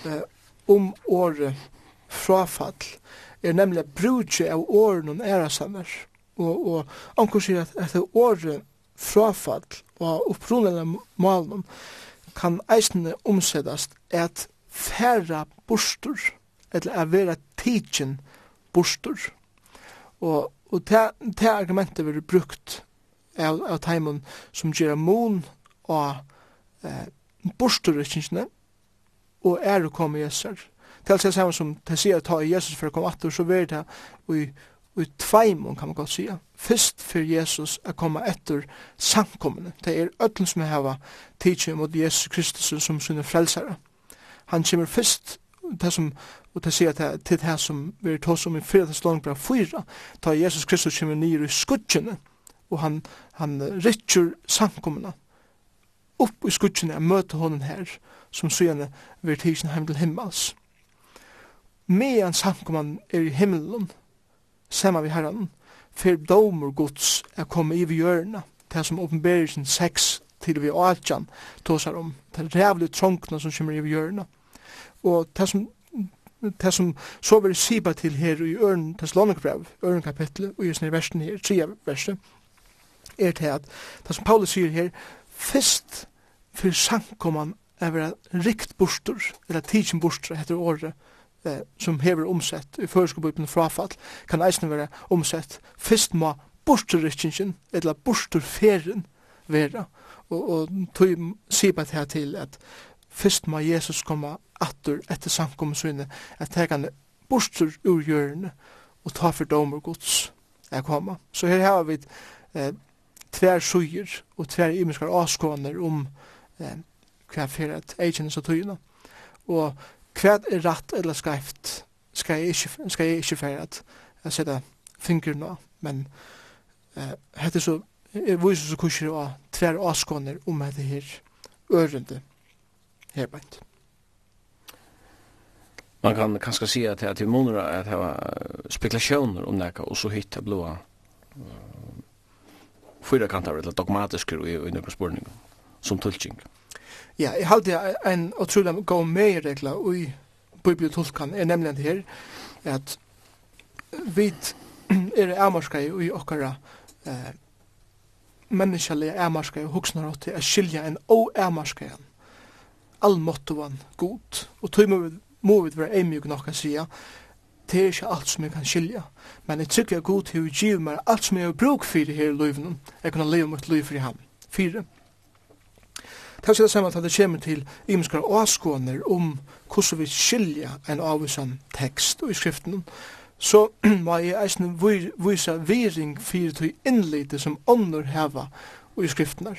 eh, om året frafall er nemlig brudje av åren æra æresammer. Og, og anker sier at etter året frafall og opprunnelige malen kan eisene omsettast at færre bostur, eller at vera tidsin bostur. Og, og det, argumentet vil brukt av, av teimen som gjør mun og eh, bosturrekkingsene, og er å komme Jesus. Til seg saman som det sier ta i Jesus for å komme etter, så vil det i, i tveimon, kan man godt sige. Fyrst for Jesus å komme etter samkommende. Det er øtlen som jeg har tidsje mot Jesus Kristus som sine frelsere. Han kommer fyrst det som og det sier at til det som vi er tås om i 4. Thessalonikerbrev fyra, ta Jesus Kristus kommer nyer i skudgjene og han, han rytter samkommende opp i skudgjene og møter honom her som søgjane vir tidsen heim til himmels. Medan samkomman er i himmelen, sema vi herran, fer domur gods er komme i vi hjørna, det som åpenberelsen 6 til vi atjan tåsar om, det er rævlig trångna som kommer i vi hjørna. Og det som det som så vil sipa til her i Ørn Thessalonikbrev, Ørn kapittel, og i sånne versen her, tre versen, er til at det som Paulus sier her, fyrst for sankoman er vera rikt bostur, eller tidsin bostur, heter året, eh, som hever omsett i føreskobøypen frafall, kan eisne vera omsett. Fyrst ma bosturrikkingen, eller bosturferen, vera. Og, og tog sipa til til at fyrst ma Jesus koma atter etter samkommet at her kan bostur ur hjørne, og ta for domer gods er koma. Så her har vi eh, tver suger og tver imenskar avskåner om eh, hva for at jeg kjenner så tøyene. Og hva er rett eller skreift skal jeg ikke, skal jeg ikke for at jeg setter finger nå. Men uh, hette så, jeg viser så kurser og tver avskåner om dette her ørende herbeint. Man kan kanskje si at det er til måneder at det var spekulasjoner om det, og så hitt det blå fyra kantar eller dogmatiske i, i nøkla spurning som tulking. Ja, jeg halte en utrolig god medregler i bibeltolkan er nemlig det her, at vi er amerska i okkara eh, menneskelige amerska og åt til å skilja en o-amerska igjen. Allmåttovan god, og tog må vi, må vi være eimjug nokka sida, det er ikke alt som jeg kan skilja, men jeg tykker jeg god til å giv meg alt som jeg har bruk fyrir her i løyvnen, jeg kan leve mot løy fyrir ham. Fyrir, Det er det samme at det kommer til imenskare avskåner om hvordan vi skilja en avvisan tekst i skriften. Så må jeg eisen vise viring fyrir til innlite som ånder heva i skriftene.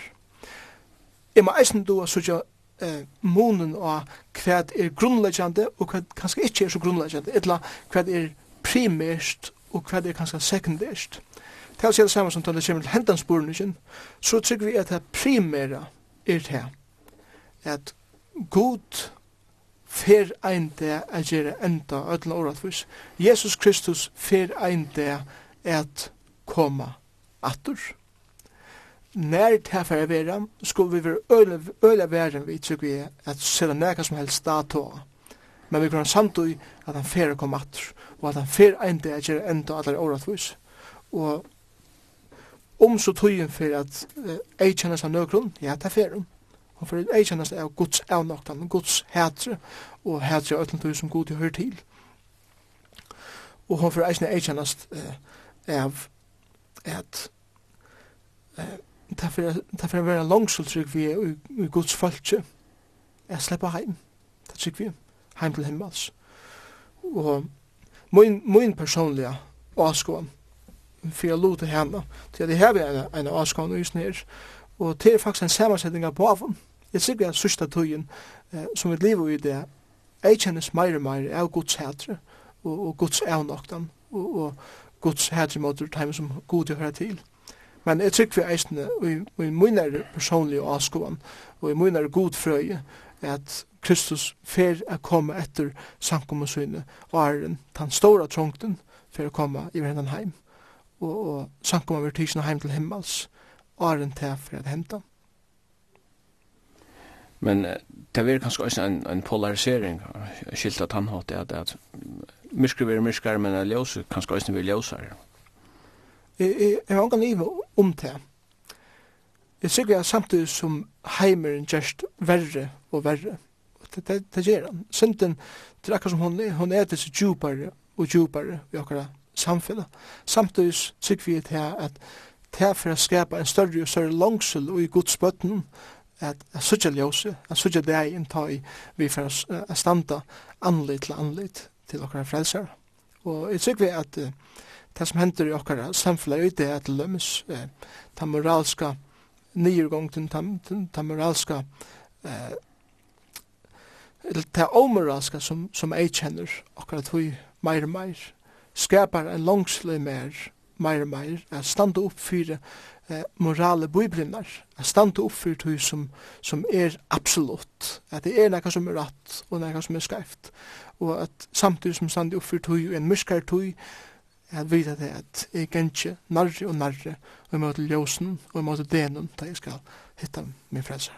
Jeg må du at sutja eh, månen av hva er grunnleggjande og hva kanskje ikke er så grunnleggjande, etla hva er primært og hva er kanskje sekundært. Det er det samme som taler kommer til hendansborene, så tykker vi at det primæra er det at god fer ein dag at gjøre enda ødelen åretvis. Jesus Kristus fer ein dag at koma atur. Nær det fer vera, skulle vi være øyla verden vi tykker vi at særa nega som helst datoa. Men vi kan samtidig at han fer kom atur, og at han fer ein dag at gjøre enda ødelen åretvis. Og om så tøyen for at uh, ei kjennes av nøkron, ja, det fer om og får ei kjennast av Guds avnoktan, Guds hætre, og hætre av ötlentøy som Gud hører til. Og hon for eisne ei kjennast av at det er vera langsultrygg vi er i Guds folkje, jeg slipper heim, det trygg vi, heim til himmels. Og min, min personliga avskåan, fyrir lot til henne, til at jeg har en en avskåan og og det er faktisk en samansetning av avon, Jeg sikker at sørste tøyen eh, som vi lever i det, jeg kjennes mer og mer av Guds hætre og, og Guds avnokten og, og Guds hætre mot dem som god hører til. Men jeg sikker vi eisene og i min er personlig avskåan, og i munnere god frøye at Kristus fer å komme etter sankommusynet og er den store trångten, fer å komme i verden heim. Og, og sankommer vi tidsene heim til himmels, æren til for å hente. Men det er kanskje også en, en polarisering, skilt av tannhatt, at, at myskere vil myskere, men ljøse kanskje også vil ljøsere. Jeg har ikke nive om det. Jeg sikker jeg samtidig som heimeren gjerst verre og verre. Det, det, gjør han. Synden, det er akkurat som hun er, hun er disse djupere og djupere i akkurat samfunnet. Samtidig sikker vi til at det er for å skapa en større og større langsel og i godsbøtten, at suttja ljósi, at suttja dei ta i vi for a standa anlit til anlit til okkara frelsar. Og jeg tykker vi at uh, det som hender i okkara samfunnet i det er til lømmes, uh, ta moralska nyrgongten, ta, ta moralska uh, ta omoralska som, som jeg kjenner okkara tog meir meir, skapar en langslig meir, meir meir, at standa upp fyrir eh, morale bøybrinnar, a standa upp fyrir tog som, som er absolutt, at det er nekka som er rætt og nekka som er skreift, og at samtidig som standa upp fyrir tog og en myskar tog, at vita det at jeg gengje narri og narri og i måte ljósen og i måte denum da jeg skal hitta min frelser.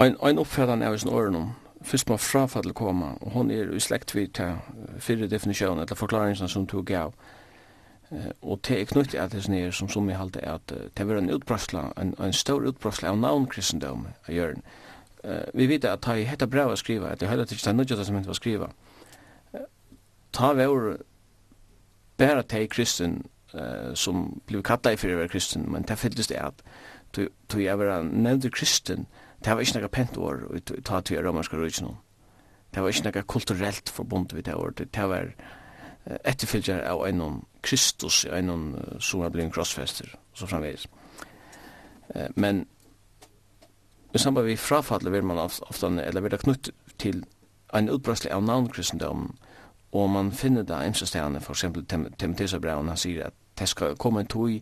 Ein, ein oppfæðan er i sin årenum, fyrst må frafall koma, og hon er i slekt vi til fyrir definisjonen, eller forklaringen som tog gav, og te er knytt at det er som som vi halte er at det er en utbrøsla, en, en stor utbrøsla av navnkristendom av Jørgen. vi vet at det er hette brev å skriva, at det er heller ikke nødvendig som hette å skriva. Ta vår bare te kristen som bliv kattet i fyrir være kristen, men det fylltes det at du er vera nevnt kristen, det var ikke noe pent år å ta til romerske rydgjene. Det var ikke noe kulturelt forbundet vi det året. Det var etterfylgjer av en Kristus, en som har blitt krossfester, og så framvegis. Men i samband vi frafallet vil man ofta, eller vil det knutt til en utbrøsle av navnkristendom, og man finner det imse stedene, for eksempel Timotheus Abraun, han sier at det skal komme en tog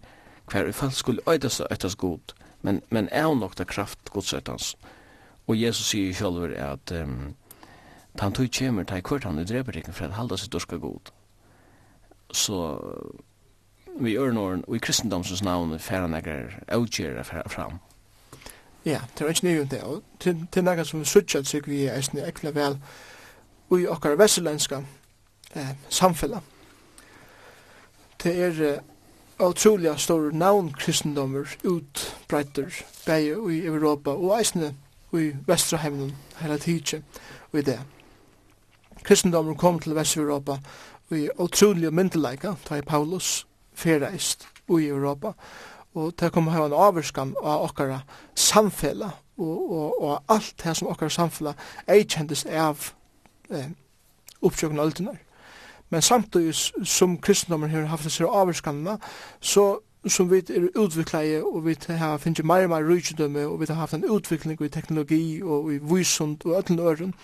hver i fall skulle øydes og øydes god, men, men er nok det kraft godsøytans. Og Jesus sier selv at um, han tog kjemer til hvert han dreper ikke for at halda sitt dorska god så vi gjør noen, og i kristendomsens navn færre nekker avgjere fram. Ja, det er ikke nye om det, og til, til nekker som suttjat sig vi er eisne ekla vel og i okkar vesselenska eh, samfella. Det er eh, utrolig stor navn kristendommer utbreiter bæg i Europa og eisne i Vestraheimen hele tidsje og i det. Kristendommer kom til Vest-Europa vi utrolig myndelaika, da i Paulus, ferreist i Europa, og det kommer ha en avskam av okkara samfella, og, og, og alt det som okkara samfella ei kjendis av eh, oppsjøkken öldunar. Men samtidig som kristendommen har haft disse avskamna, så som vi er utvikla i, og vi har finnst meir og meir rujtjødømme, og vi har haft en utvikling i teknologi og i vysund og öllun øren,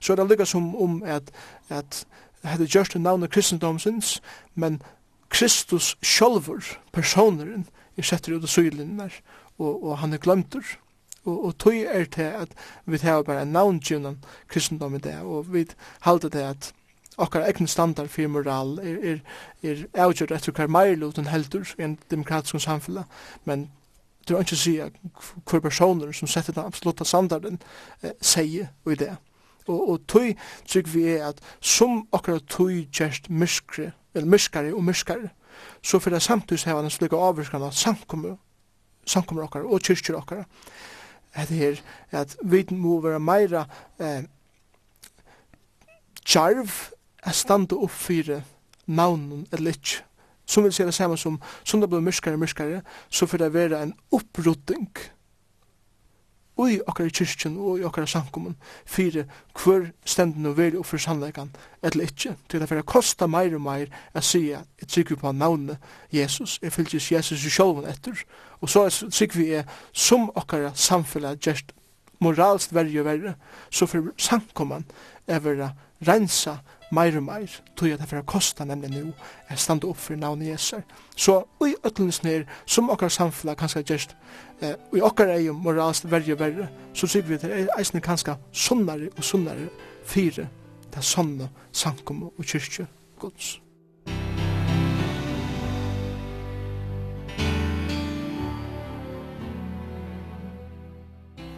så er det lykka som om at, at hette gjørst av kristendomsins, men Kristus sjálfur, personeren, er setter ut av sylinnar, og, og han er glemtur. Og, og tog er til at vi tar bare navngjunan kristendom i det, og vi halda det at okkar egn standard fyrir moral er, er, er avgjørt etter hver meirluten heldur i en demokratisk samfella, men det er ikke å si hver personer som setter den absoluta standarden eh, sier og i det. Og, og tøy trygg vi er at som akkurat tøy gjerst myskre, eller myskare og myskare, så fyrir det samtidig heva en slik avvirkan samkommer, samkommer okkar og kyrkjur okkar. Det her at vi må være meira eh, tjarv er standa upp fyrir navnen eller ikkje. Som vil si det samme som, som det blir myrskare og myrskare, så fyrir det være en opprutting, ui okkar i kyrkjen og i okkar samkommun fyrir hver stendin og veri og fyrir sannleikan eller ikkje til det fyrir kosta meir og meir at sia et trykker på navnet Jesus jeg fylgjus Jesus i sjolven etter og så trykker vi er som okkar samfella gjerst moralst verri og verri så fyrir samkommun er vera rensa meir og meir, tog at det fyrir kosta nemlig nu, er standa upp fyrir navnet Jesu. Så ui ötlunds nir, som okkar samfla kanska gjerst, eh, okkar eium moralst og verre, så sier vi til eisne kanska sunnare og sunnare fyrir det sanna sankum og kyrkje gods.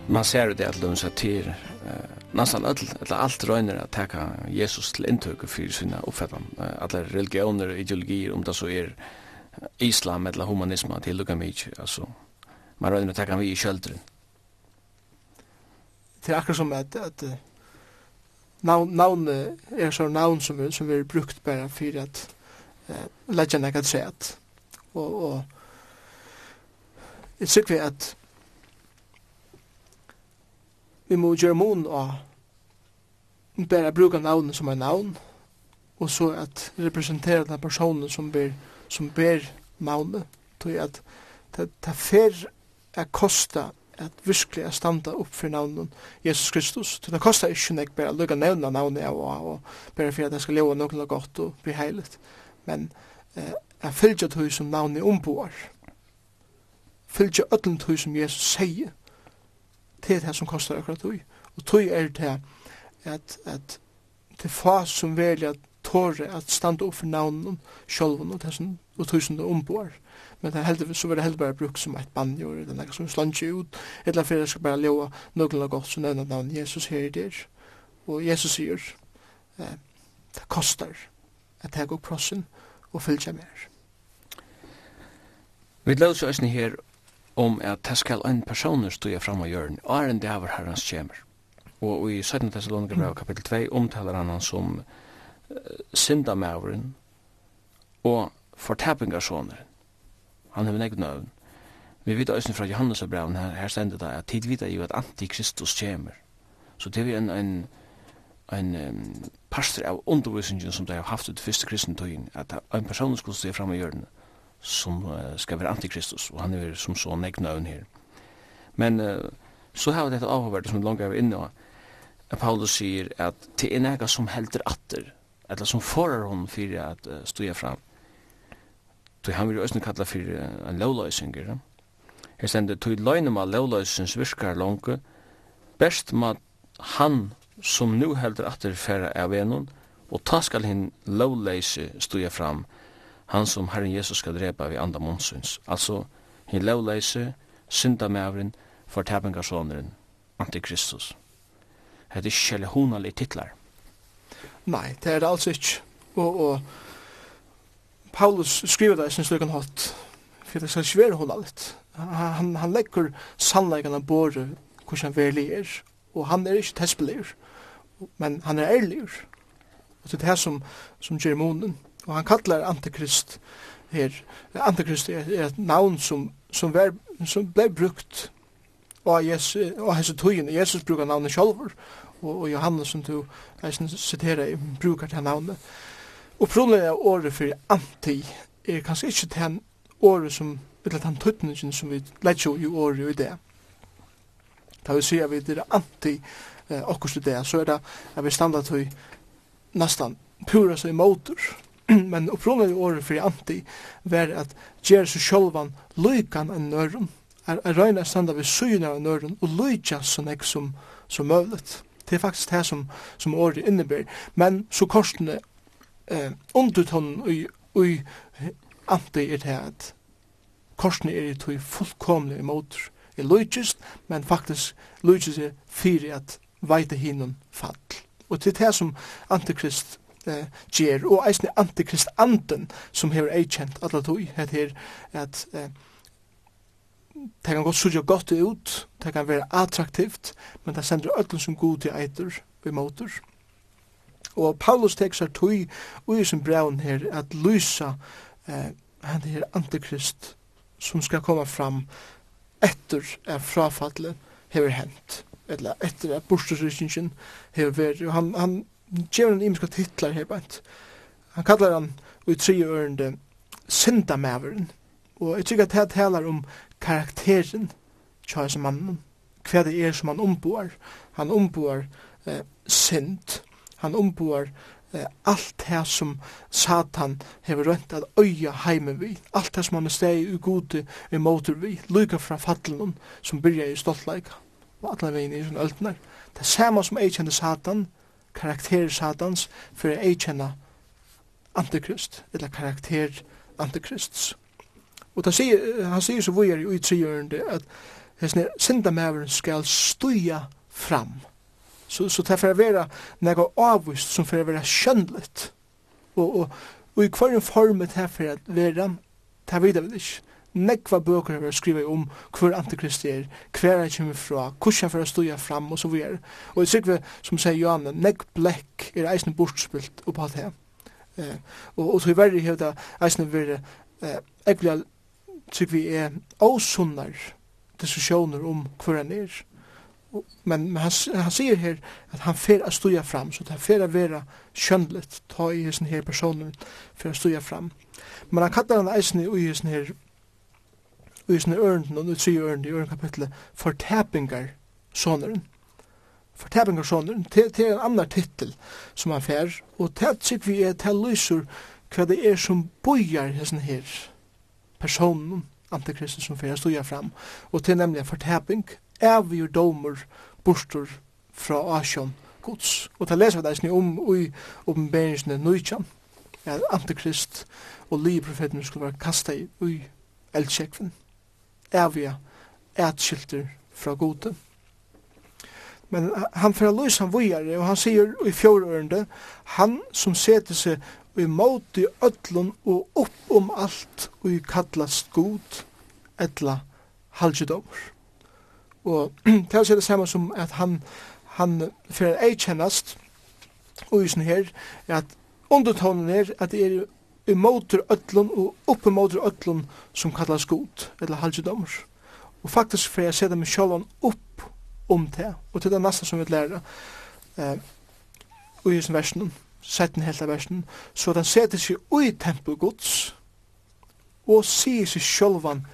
man ser det at lunsa til eh, nästan all, eller allt røyner att ta Jesus till inntøk för sina oppfattan. Eh, alle religioner och ideologier, om det så är islam eller humanism til lukka mig alltså man røyner att ta vi i kjøldren. Det är akkurat som att, att navn, navn er så navn som, som vi har brukt bara för att eh, lägga nekka træt. Och, och jag tycker vi at vi må gjøre mån og bare bruke navnet som er navn, og så at representera den personen som ber, som ber navnet, til at det, det fer er kosta at virkelig er standa opp for navnet Jesus Kristus. Så det kosta ikke nek bare lukka nevna navnet av og, og bare for at jeg skal leva noe godt og bli heilet. Men eh, jeg fylgja tog som navnet omboar. Fylgja öllum tog som Jesus sier det er det som kostar akkurat tog. Og tog er det at, at det få som velja tåre at standa opp for navnen sjolven og tusen og tusen og omboar. Men det heldur, så var det heldig bare brukt som eit banjor eller noe som slange ut, eller fyrir skal bare leva noen godt som nevna navn Jesus her i der. Og Jesus sier, eh, det kostar at jeg går prossen og fylgja mer. Vi løs oss her om at det skal en person stå fram og gjøre, og er en dæver herrens kjemer. Og i 17. Thessalonika brev kapittel 2 omtaler han han som uh, syndamæveren og fortæpingarsåneren. Han har negd nøvn. Vi vet også fra Johannes og breven her, her stender det at tid vidar jo at antikristus kjemer. Så det er en, en, en um, pastor av undervisningen som de har haft ut første kristentøyen, at en person skulle stå fram og gjøre som uh, skal være antikristus, og han er som så negnøvn her. Men uh, så har vi dette avhåverdet som langt er inne av, at Paulus sier at til en ega som helder atter, eller som forar hon fyrir at uh, stuja fram, Så han vil jo også kalla fyrir uh, en lovløysinger. Ja? Her stender, tog løgnum av lovløysins virkar langke, best ma han som nu helder atter færa av enon, og ta skal hinn lovløysi stuja fram, han som Herren Jesus skal drepa vi andra månsyns. Altså, hin lovleise, syndamævren, fortabingarsåneren, antikristus. Det er ikke eller titlar. Nei, det er det altså ikke. Og, og Paulus skriver det i sin slukken hatt, for det skal ikke være honaligt. Han, han legger sannleggene båre hvordan verlig er, og han er ikke tespelig, men han er ærlig. Og det er det som, som gjør monen. Og han kallar antikrist her. Antikrist er, er et navn som, som, var, som ble brukt og Jesus, og hese tøyen. Jesus brukar navnet sjálfur, og, og Johannes som du eisen siterer, brukar det navnet. Og problemet er året for anti er kanskje ikke den året som, eller den tøytningen som vi legger i året i det. Da vi sier at vi er anti eh, okkurst i det, så er det at vi standa til nesten pura seg motor men upprunnelig året for anti var at gjør seg sjølvan lykan en nøren, er, er røyna standa ved syna av nøren og lykja sånn ek som, som møvlet. Det er faktisk det som, som året innebär. Men så korsene eh, undertonen og, og anti er det at korsene er det tog fullkomlig imot er lykist, men faktisk lykist er fyrir at veite hinun fall. Og til det som antikrist eh, ger, og eisne antikrist anden som hever eikjent atla tog, het her at eh, det kan godt sørge godt ut, det kan være attraktivt, men det sender öllum som god til eitur vi motor Og Paulus tek seg tog ui som braun her at lysa eh, han her antikrist som skal komme fram etter er frafallet hever hent, eller etter at bortstyrkingen hever vært, og han, han gjør en imiska titlar her bænt. Han kallar han ui tre ørende syndamæveren. Og jeg tykker at det talar om karakteren tja som mannen. Hva det er som han omboar. Han omboar eh, synd. Han omboar eh, allt det som Satan hever rönt at øya heime vi. Allt det som han er steg i gode i motor vi. Lyga fra fattelen som byrja i stoltleika. Og alle vegin i sånne öldnar. Det er samme som jeg Satan, karakter satans for å eikjenne antikrist, eller karakter antikrists. Og sier, han sier så vujer i utsigjørende at hessne syndamæveren skal stuja fram. Så, så det får være noe avvist som får være skönligt Og, og, og i hver form det får være, det vet vi ikke nekva bøker har skriva om hver antikrist er, hver han kommer fra, hvordan han får stå fram og så videre. Og jeg sikker som sier Johanne, nekk blekk er eisen bortspilt opp alt her. Eh, og, og så i verre hevda eisne vire eh, ekvelig sikker vi er åsunnar diskusjoner om hver han er. Men, men han, han sier her at han fer a stuja fram, så det fer a vera kjønnligt, ta i hessen her personen fer a stuja fram. Men han kallar han eisen i hessen her i sinne ørenden og nu tre ørenden i ørenden kapitlet fortæpingar soneren fortæpingar soneren til, til en annan titel som han fer, og til sikk vi er til lyser hva det er som bojar hessen her personen antikristen som fær stod fram og til nemlig fortaping, er vi jo domer bostor fra Asjon Guds. Og til leser vi deg om i oppenberingsene Nøytjan, at antikrist og livprofeten skulle være kastet i eldsjekven avia atskilter fra gode. Men han fyrir løys han vujare, og han sier i fjordørende, han som seter seg i måte i öllun og opp om allt og i kallast god, etla halvdjudomur. Og til å si det samme som at han, han fyrir eikjennast, og i sånn her, at undertonen er at det er imotur öllum og upp imotur öllum som kallas god, eller halvjudomur. Og faktisk får jeg sette meg sjálvan upp om det, og til det næsta som vi lærer eh, ui sin versen, setten helt av versen, så den setter seg ui tempel gods, og sier seg sjálvan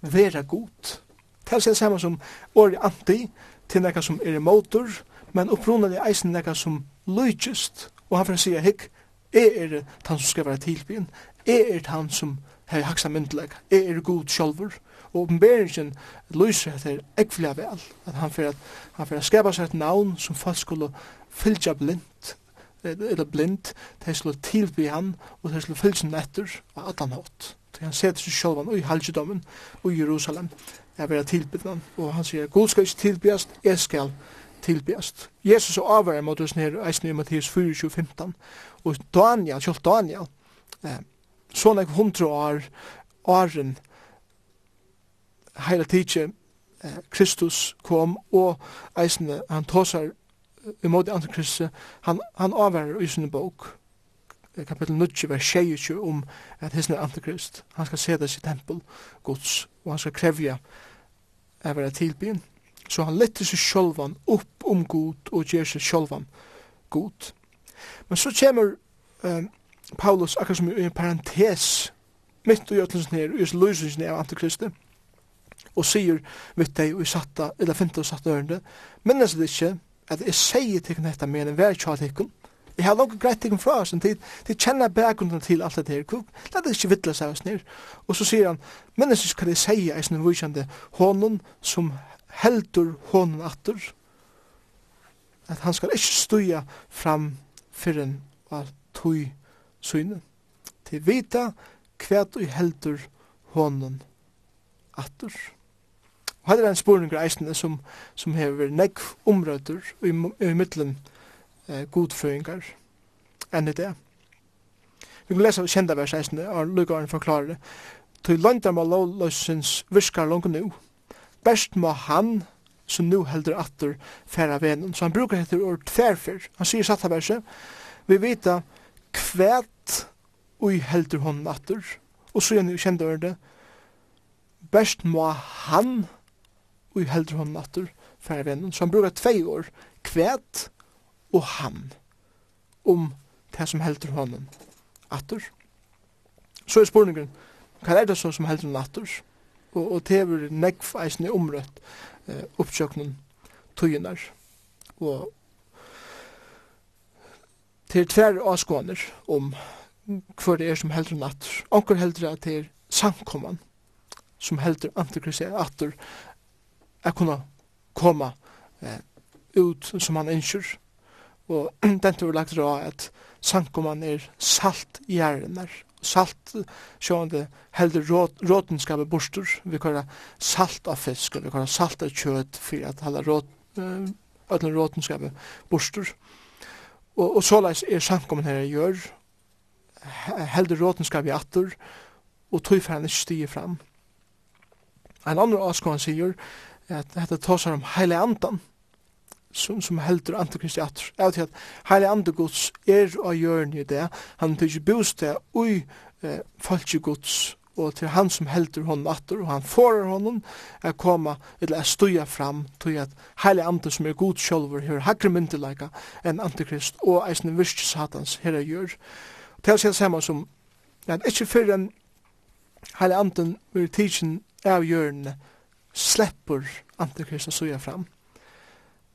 vera god. Det er det samme som åri anti, til nekka som er imotur, men opprunelig eisen nekka som lykist, og han fyrir sier, hikk, Jeg er han som skal være tilbyen. Jeg er han som har haksa myndelag. Jeg er god sjolver. Og oppenberingen lyser at det er ekvelig vel. At han fyrir at han fyrir at skapa seg et navn som folk skulle fylgja blind eller blind, de skulle tilby han, og de skulle fylgja han etter av Adam Hatt. Så han setter seg sjálf i halvdjedommen og i Jerusalem jeg vil tilbyde han. Og han sier, God skal ikke tilbyast, jeg skal tilbyast. Jesus og avvarer mot oss nere eisen i Mattias 4, 15 og Daniel, kjølt Daniel, eh, sånn ek hundre år, åren, heila tidsi, eh, Kristus kom, og eisne, han tåsar imot antikristi, han, han avverrar i sin bok, kapitel 9, vers 22, om at hisne antikrist, han skal seta sitt tempel, gods, og han skal krevja er vera tilbyen. Så han lette seg sjolvan upp om god og gjer seg sjolvan god. Men så kommer um, Paulus akkurat som i en parentes mitt i ötlens ner, i løsningen av antikristi, og sier mitt deg og satta, eller finta og satta ørende, minnes det ikke at jeg sier til henne dette mer enn hver tja Jeg har langt greit ting fra oss en til jeg kjenner bakgrunnen til alt dette her, la det ikke vittla seg oss ned. Og så sier han, minnes ikke hva jeg sier, jeg sin vysjande, hånden som heldur hånden atter, at han skal ikke stuja fram fyrren av tøy syne. Til vita kvæt og heldur honom atur. Og her er en spurning av eisene som, som hever nekv omrøyder i, i middelen eh, godføringar enn i det. Vi kan lesa kjenda vers eisene, og Lugaren forklare det. Til landarmal lovløsens virkar langt nu. Best må han som nu heldur atter færa venen. Så han brukar dette ord tværfyr. Han sier satt verset, vi vita kvæt ui heldur hon atter. Og så gjerne kjente ordet best må han ui heldur hon atter færa venen. Så han brukar tvei år, kvæt og han, om det som heldur honom atter. Så er spurningen, hva er det så som heldur hon atter? Og, og det er eisne omrøtt eh, oppsøknen tøyner. Og til tver avskåner om hva det er som heldur natt. Anker heldur at det er samkomman som heldur antikrist er atur er kunne komme eh, ut som han ønsker. Og den tror lagt råd at samkomman er salt i salt sjående heldur råd, råden skal borster vi kan salt av fisk og vi kan salt av kjøtt for at halda råd öllum råden skal borster og, og såleis er samkommen her gjør heldur råden skal atur og tog for han stige stiger fram. En andre avskåren sier at dette tar om heile andan som, som heldur antikristi atur. Jeg vet at heilig andegods er av hjørne i det. Han tykker bostad ui eh, falskjegods og til han som heldur hon atur, og han forar honom er koma, eller er stuja fram, til at heile andre som er god sjolver, her hakre myndelaga enn antikrist, og eisne virst satans her er gjør. Til å si det samme som, at ikkje fyrir enn heile anden vir tidsin av gjørne, sleppur antikrist og stuja fram.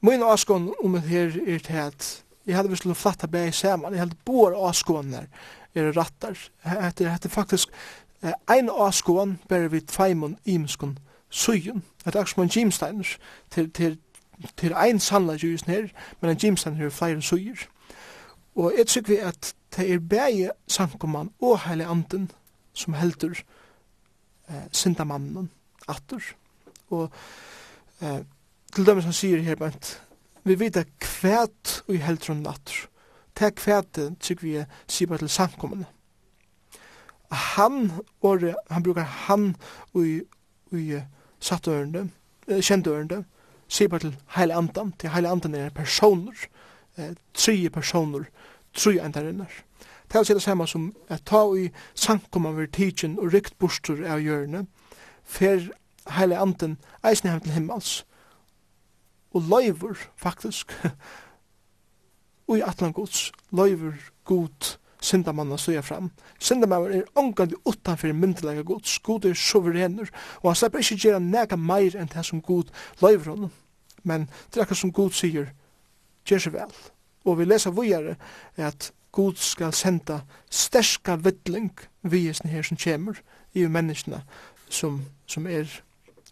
Min avskån om det her er til at jeg hadde vist til å flatta bæg saman, jeg hadde bår avskåner er rattar. Det er faktisk ein avskån bare vi feimon imskon sugen. Det er akkurat som en gymsteiner til, til, til ein sannla juisen her, men en gymsteiner er flere suger. Og jeg tykker vi at det er bæg sankoman og heilig anden som heldur eh, sindamannen atur. Og eh, til dem som sier her, bent, vi vet at kvæt og i heldrum natur, Det er kvætet, tyk vi sier bare til samkommende. Han, or, han brukar han og i, i kjent ørende, sier bare til heile andan, til heile andan er personer, eh, tre personer, tre endarinnar. Det er det samme som at ta i samkommende ved tidsin og rikt bostur av hjørne, fer heile andan eisne hem til himmels, og løyver faktisk og i atlan gods løyver god syndamanna søya fram. Syndamanna er ångandi utanfor myndelega gods. God er suverener, og han slipper ikke gjerra nega meir enn det som god løyver honom. Men det er akkur som god sier, gjer seg vel. Og vi lesa vujare at god skal senda sterska vittling visen her som kjemur i menneskene som, som er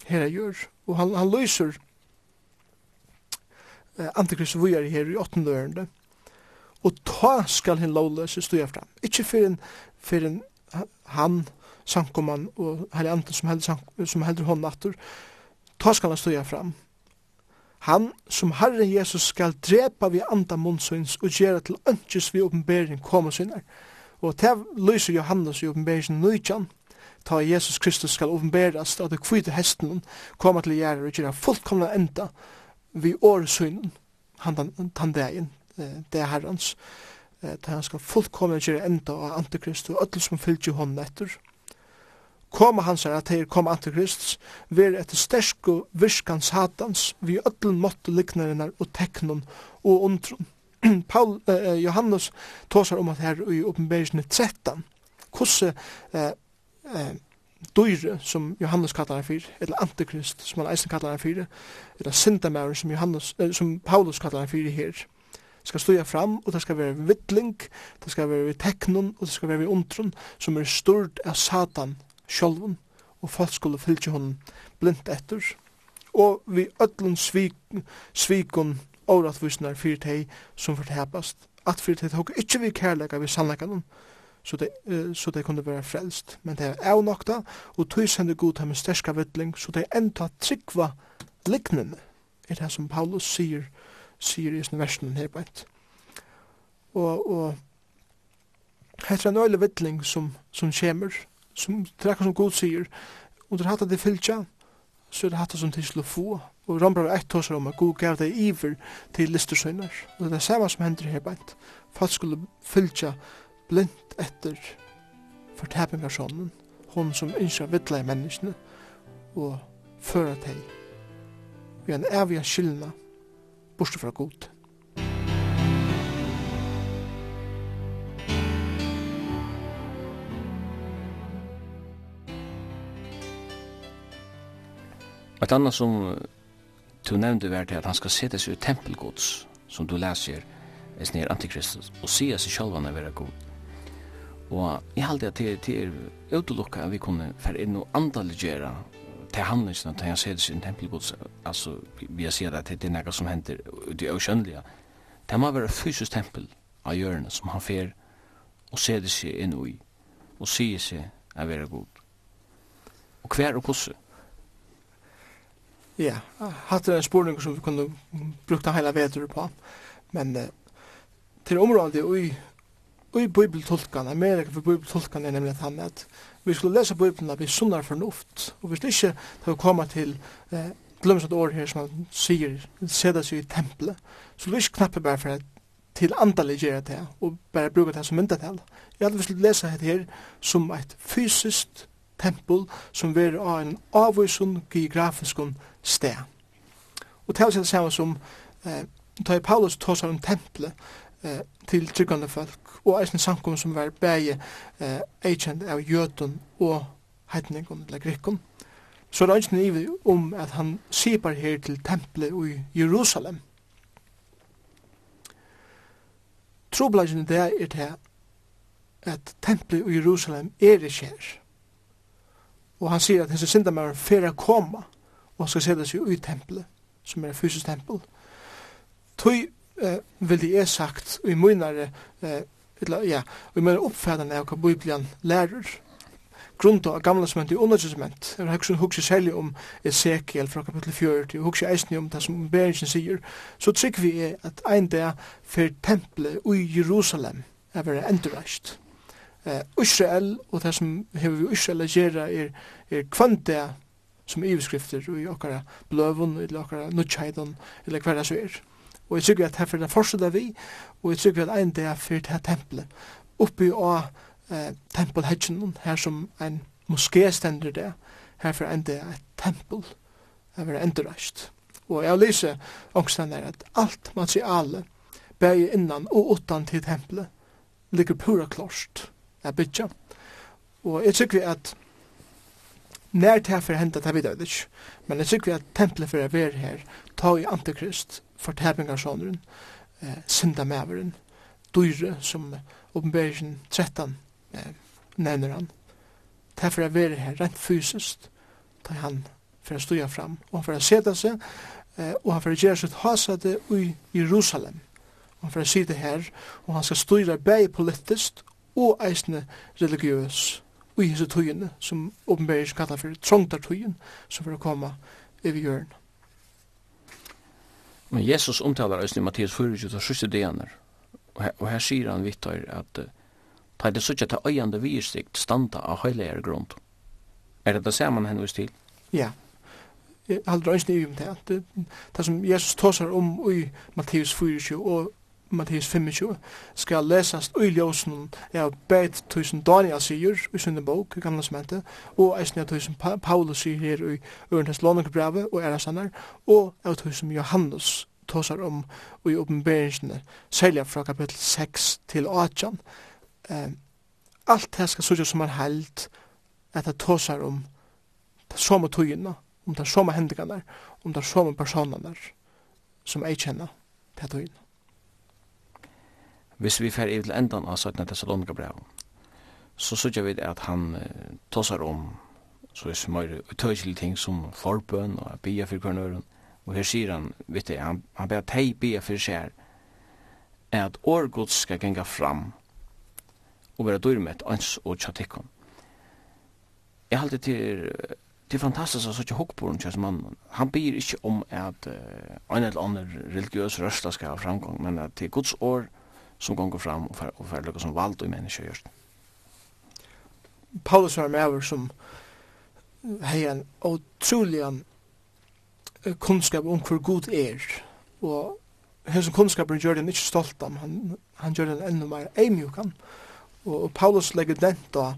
her gjør. Og han, han løser antikrist vujar her i åttende ørende. Og ta skal hin lovløse stå fram. Ikke for en, for en han, sankoman og heilig andre som heldur, som heldur hånd natur, ta skal han stå fram. Han som Herre Jesus skal drepa vi anda munnsvins og gjera til ønskes vi oppenbering koma sinner. Og til lyser Johannes i oppenberingen nøytjan, ta Jesus Kristus skal oppenberast av det kvite hesten koma til gjerra og gjera fullkomna enda vi åresynen, han den dagen, det er herrens, det han skal fullkomne gjøre enda av antikrist og alle som fyllt jo hånden etter. Koma hans er at her kom antikrist, ver etter stersk og virkans satans, vi öll måtte liknarinnar og teknon og undron. Paul, eh, Johannes tåsar om at her i oppenbergsne 13, hvordan eh, eh, dyre som Johannes kallar han fyrir, eller antikrist, som han eisen kallar han fyrir, eller syndamæren som, Johannes, eh, som Paulus kallar han fyrir her, skal stuja fram, og det skal være vittling, det skal være teknon, og det skal være undron, som er stort av Satan sjolvun, og folk skulle fylgje hon blindt etter, og vi öllun svik, svikun åratvisnar fyrir teg som fortepast, at fyrir teg tåk ikkje vi kærlega vi sannleikanon, så det, uh, så det kunne være frelst. Men det er av nokta, og tog sender god til min sterska vittling, så det er enda tryggva liknende, er det som Paulus sier, sier i sin versen her på et. Og, og heter en øyelig vittling som, som kommer, som trekker som god sier, og det er hatt at det fylltja, så er det hatt som til å få, og Rambra var ett tåsar om at god gav deg iver til listersøgnar, og det er det samme som hender her på et. Folk skulle fylltja blind etter fortaping av sonen, hon som innskjer vittla i menneskene, og føra til vi en evig skyldna borste fra god. Et annet som du nevnte var til at han skal sette seg i tempelgods, som du leser, er snir antikristus, og sier seg selv han er god. Og jeg halte at det er utelukka at vi kunne fer inn og andaligera til handlingsna til han ser det sin tempelgods, altså vi har sier at det er nekka som hender ute i avkjønnelige, det må være fysisk tempel av hjørne som han fer og ser seg inn i, og sier seg er vera god. Og hver og hvordan? Ja, hatt det en spurning som vi kunne brukta heila vetur på, men uh, til området i i bibeltolkan, Amerika for bibeltolkan er nemlig han at vi skulle lese bibeln vi sunnar fornuft, og hvis det ikke da vi kommer til eh, glemmes et år her som han sier, seda seg i tempelet, så vil vi ikke knappe bare for at til andalig gjøre det, og bare bruke det som myndatel. Jeg hadde visst lese det her som et fysiskt tempel som var av en avvisun geografisk sted. Og til å si det samme som eh, da Paulus seg om tempelet eh, til tryggande folk, og eisen samkom som var bæge eh, eikjent av jøtun og heitningun eller grikkun. Så det er eisen ivi om at han sipar her til tempelet i Jerusalem. Trobladjen det er til at tempelet i Jerusalem er ikke her. Og han sier at hans syndamæren fyrir koma og skal sette seg i tempelet som er fysisk tempel. Tøy eh, vil det er sagt i munnare eh, eller ja, vi mener oppfattende av hva Bibelen lærer. Grunnt av gamle som og under testament, jeg har hukse særlig om Ezekiel fra kapittel 40, og hukse eisen om det som Berensen sier, så trykker vi er at ein dag for tempelet i Jerusalem er vært endreist. Eh, Israel, og det som hever vi Israel å gjøre, er, er kvante som iveskrifter i okkara bløvun, eller okkara nutjheidon, eller hver det så er. Og jeg tykker at her fyrir forskjell vi, og jeg tykker at ein dag fyrir det her tempelet, oppi av eh, tempelhedgen, her som ein moské stender det, her fyrir ein dag et tempel, er vera endurreist. Og jeg lyser ångsten er at alt materiale, bæg innan og utan til tempelet, ligger pura klost er bytja. Og jeg tykker at nær til herfor hendet, det vet ikke, men jeg tykker at tempelet for å være her, ta i antikrist, fortæpingarsåneren, eh, syndamæveren, dyre, som oppenberingen 13 eh, nevner han. Derfor er vi her rent fysisk, da han for å stå fram, og han for å sete seg, eh, og han for å gjøre sitt hasade i Jerusalem. Og han for å si det her, og han skal styre bæg politisk og eisne religiøs og i hese tøyene, som åpenbærer kallar for trångtartøyen, som for å komme i hjørnet. Men Jesus omtalar oss i Mattias 4, og sørste dener, og her sier han vitt at ta det sørste til øyende virstikt standa av høyleir grunn. Er det det ser man henvis til? Ja, Jeg halder øyne i om det. Det som Jesus tåsar om i Mattias 4, og Matthäus 25, skal lesast i ljósen av beit tusen Daniel sier i sinne bok, i gamla smente, og eisne av tusen Paulus sier her i Ørntens Lånekebrevet og Erasanar, og av tusen Johannes tåsar om i oppenberingsene, selja fra kapittel 6 til 8. Eh, alt det skal sutja som er held, at det tåsar om det som er tøyene, om det som er hendingene, om det som er personene som jeg kjenner til tøyene hvis vi fer i til endan av 17. Thessalonika brev, så sykja vi at han uh, tåsar om så er smøyre er utøyselige ting som forbøn og bia for kvarnøren, og her sier han, vet du, han, han ber at hei bia for skjer, er at årgods skal genga fram og være dyrmet ans og tjatikkon. Jeg halte til det er fantastisk at sånn hokkboren kjøs mannen. Han byr ikke om at uh, en eller annen religiøs rørsla skal ha framgång, men at det er Guds år, som gonger fram og fer, og fer lukka som vald og menneska gjørst. Paulus var med som hei en utrolig kunnskap om hvor god er. Og hesen kunnskapen gjør den ikke stolt om han, han gjør den enda mer eimjukan og, og Paulus legger den da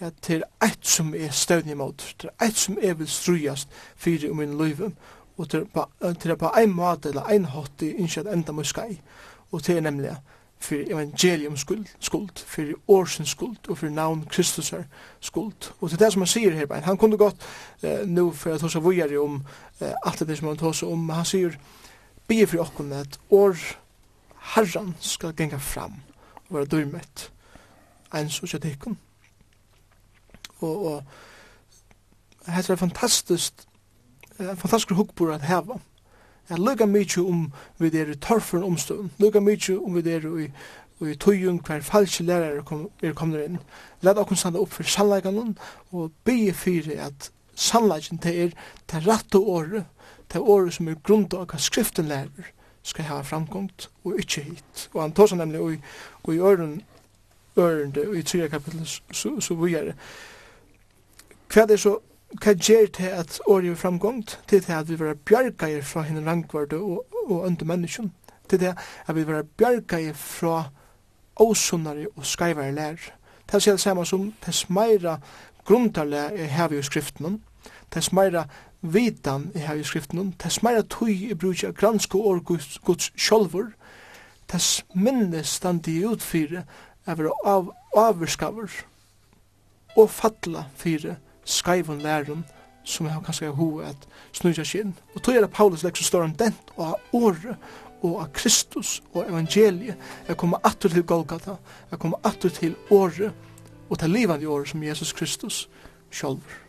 at til eit som er støvn imot til eit som er vil strujast fyrir om min liv og til, til på, ein måte eller en hatt i innkjent enda muskai og til er nemlig at for evangelium skuld, skuld for årsens skuld og for navn Kristus er skuld. Og til det som han sier her, han kunne gått eh, nu for at hosa vujere om eh, alt det som han tås om, han sier, be for okken at år herran skal genga fram og være døymet en sosiatikken. Og, og hette er fantastisk, eh, fantastisk hukkbord at heva at lukka mykje om vi er i torfen omstånd, lukka mykje om vi er i og i tøyung hver falske lærere kom, er kommet inn. Let okkur standa opp for sannleikene og bygge fyrir at sannleikken det er det rette året, det året som er grunda av hva skriften lærer skal ha framgångt og ikkje hit. Og han tar seg nemlig og i, og i øren, ørende og i tredje kapittel så, så, så vi er Hva er det så hva gjør til at året er framgångt, til det at vi var bjargeier fra henne rangvarde og, og under menneskjen, til det at vi var bjargeier fra åsunnare og skrevare lær. Det er det samme som tess meira grundarle er her i skriften, tess meira vitan er her i skriften, tess meira tøy i bruk av granske og guds, guds sjolvor, tess minne standi utfyre er av avurskaver og fatla fyre skaivun lærum som han kanskje ho at snurja skinn. Og tog er det Paulus lekk så står han den og av året og av Kristus og evangeliet. er kommer atur til Golgata, er kommer atur til året og til livande året som Jesus Kristus sjolver.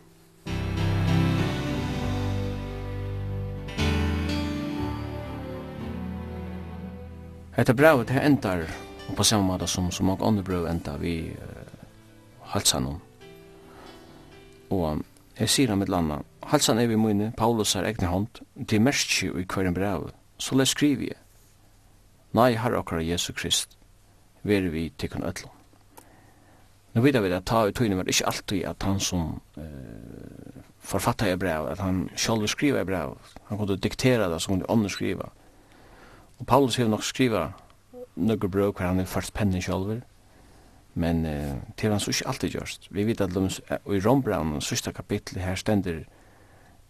Hetta brevet her endar på samme måte som så mange andre brev endar vi uh, halsanum og jeg sier ham et landa, halsan er vi mine, Paulus har egne hånd, til merskje og i køren brev, så le skriver jeg. Nei, herre okkara Jesu Krist, ver vi tikkun öllum. Nu vet vi at ta ut tøyne var ikke alltid at han som eh, forfatta i brev, at han sjálf skriva i brev, han kunne diktera det, så kunne ånden skriva. Og Paulus har nok skriva nøkker brev hver han er først pennen sjálfur, Men eh, til han så ikke alltid gjørst. Vi vet at Lums, i Rombraun, sista sørste kapitlet her stender,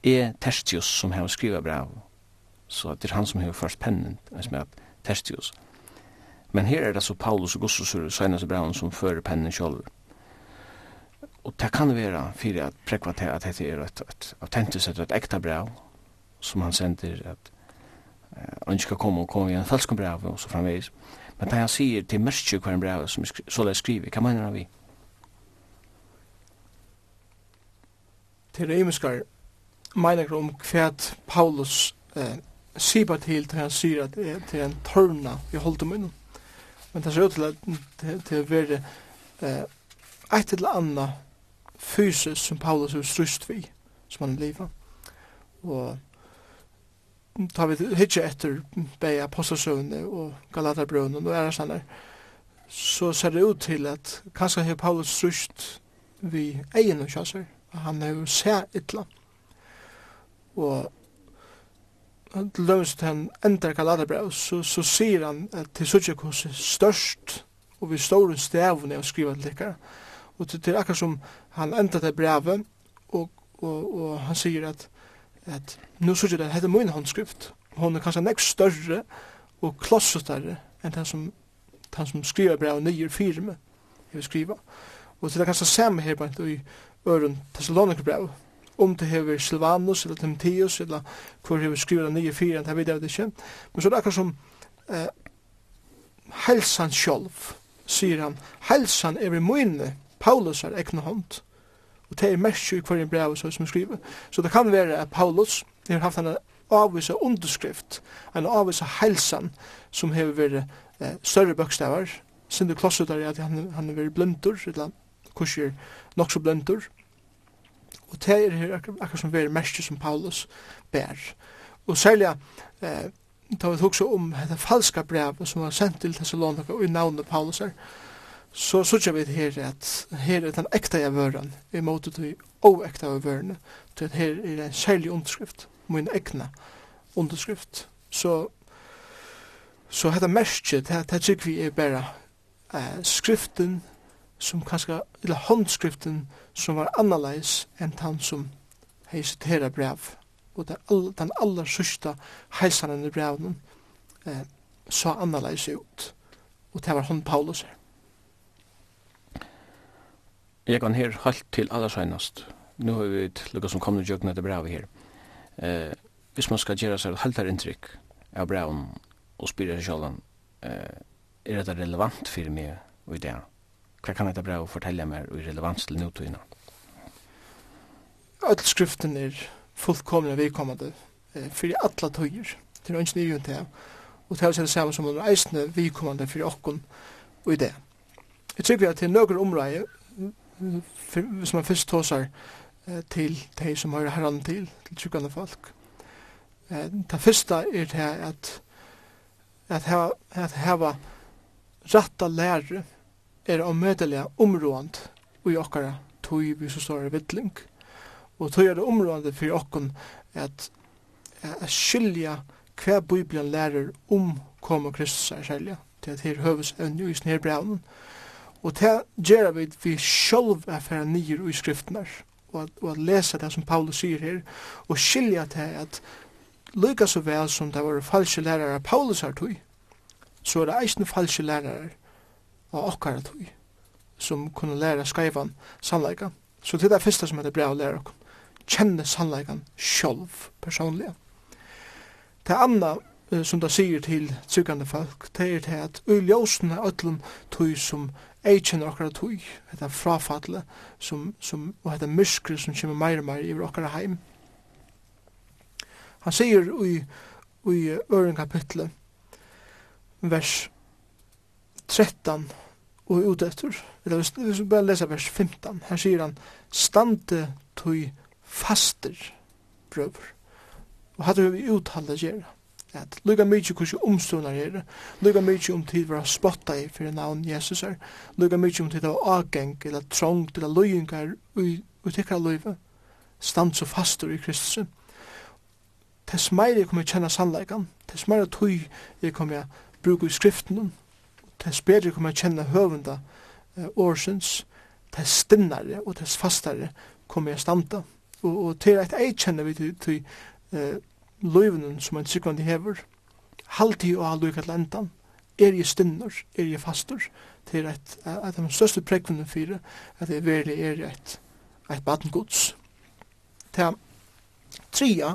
E. Tertius som har skrivet brev. Så det er han som har først pennen, som er Tertius. Men her er det så Paulus og Gussus og Søgnas brev som fører pennen selv. Og det kan være for at prekva til at dette er et, et autentisk, et, et ekta brev, som han sender at han ikke skal komme og komme i en falsk brev, og så framveis. Men det han sier til mørkje hver en brev som så det skriver, hva mener han vi? Til Reimeskar mener om hva Paulus eh, sier bare til til han sier at det er en tørna i holdt om innom. Men det ser ut til at det er veldig eh, et eller annet fysisk som Paulus er strust vi, som han lever. Og tar vi hitje etter bei apostelsøvnene og Galaterbrønnen og æra sannar, så ser det ut til at kanskje har Paulus strust vi egen og kjasser. Han er jo se ytla. Og til dømes til han ender Galaterbrev, så, så sier han at til suttje kos er størst og vi står i stevene og skriver til dere. Og til, til akkur som han ender til brevet, og, og, og han sier at at nu så det, heter min håndskrift, hon er kanskje nekk større og klossetare enn den som, den som skriver brev nyer firme jeg vil skriva. Og til det kanskje samme her bare i øren Thessaloniker brev, om det hever Silvanus eller Timotheus eller hvor hever skriver nye firme det vet jeg ikke. Men så er det akkurat som eh, helsan sjolv, sier han, helsan er i munne Paulus er ekne hånd, Og det er mest i hver en brev som er. Så det kan være at Paulus har haft en avvisa underskrift, en avvisa helsan som har vært eh, større bøkstavar, sindu klossutar er at han, han har vært blendur, eller kursier nok så blendur. Og det er her akkur, akkur som vært mest som Paulus ber. Og særlig eh, da vi tok så om det falska brev som var sendt til Thessalonika og i navnet Paulus her, så sørger vi her at her er den ekta av vøren, i måte til oekta av vøren til at her er en særlig underskrift, min egna underskrift. Så, så hetta merket, det det tykker vi er bare eh, skriften som kanskje, eller håndskriften som var annerledes enn han som hei sitera brev, og det, all, den aller sørste heisanen i brevnen eh, så annerledes ut, og det var hon Paulus her. Jeg kan her halt til aller allersøgnast. Nå har vi lukket som kommer til jøkken etter brevet her. Eh, hvis man skal gjøre seg halt her inntrykk av brevet og spyrer seg selv, eh, er det relevant for meg og i det? Hva kan dette brevet fortelle meg og i relevans til nåtøyene? Alt skriften er fullkomne vedkommende eh, for alle tøyer. Det er ikke nye til Og det er det samme som under eisene vedkommende for åkken og i det. Jeg tror vi at det er noen områder hvis man først tåsar til de som har herran til, til tryggande folk. Det første er det at at heva, at hava ratta lære er omødelig områdant i okkara tog vi så står vittling. Og tog er det områdant for okkon at at skilja hva Bibelen lærer om kom og Kristus er særlig. Det er høves evne i snedbrevnen. Og Og det gjør vi vi sjølv er for nye i skriftene og og at lesa det som Paulus sier her og skilja til at lykka så vel som det var falske lærere av Paulus her tog så er det eisne falske lærere av okkara tog som kunne læra skrivan sannleika så det er det første som er det bra å læra kjenne sannleikan sjølv personlig det andre som det sier til tryggande folk, det er til at uljøsene ødlen tog som eikjen okkara tui, hetta frafallet, som, som, og hetta myskri som kjemmer meir og meir i okkara heim. Han sier i, i øren kapitlet, vers 13 og ut etter, eller vi bare lese vers 15, her sier han, stande tui faster brøver, og hadde vi uttale gjerra at lukka mykje kursi omstunar her, lukka mykje om tid var spotta i fyrir navn Jesus her, lukka mykje om tid av ageng eller trångt eller løyingar ui tikkara luive, stand så fastur i Kristus. Tess meir jeg kommer kjenna sannleikan, tess meir tui jeg kommer bruka i skriften, tess bedre jeg kommer kjenna høvunda eh, årsins, tess stinnare og tess fastare kommer jeg standa. Og, og til eit eit kjenner vi til, til eh, løyvnen som en sykvandi hever, halvtid og halvtid og halvtid er jeg stinner, er jeg fastur, til at, at de største prekvene fyrir, at det verlig er et, et baden gods. Til tria,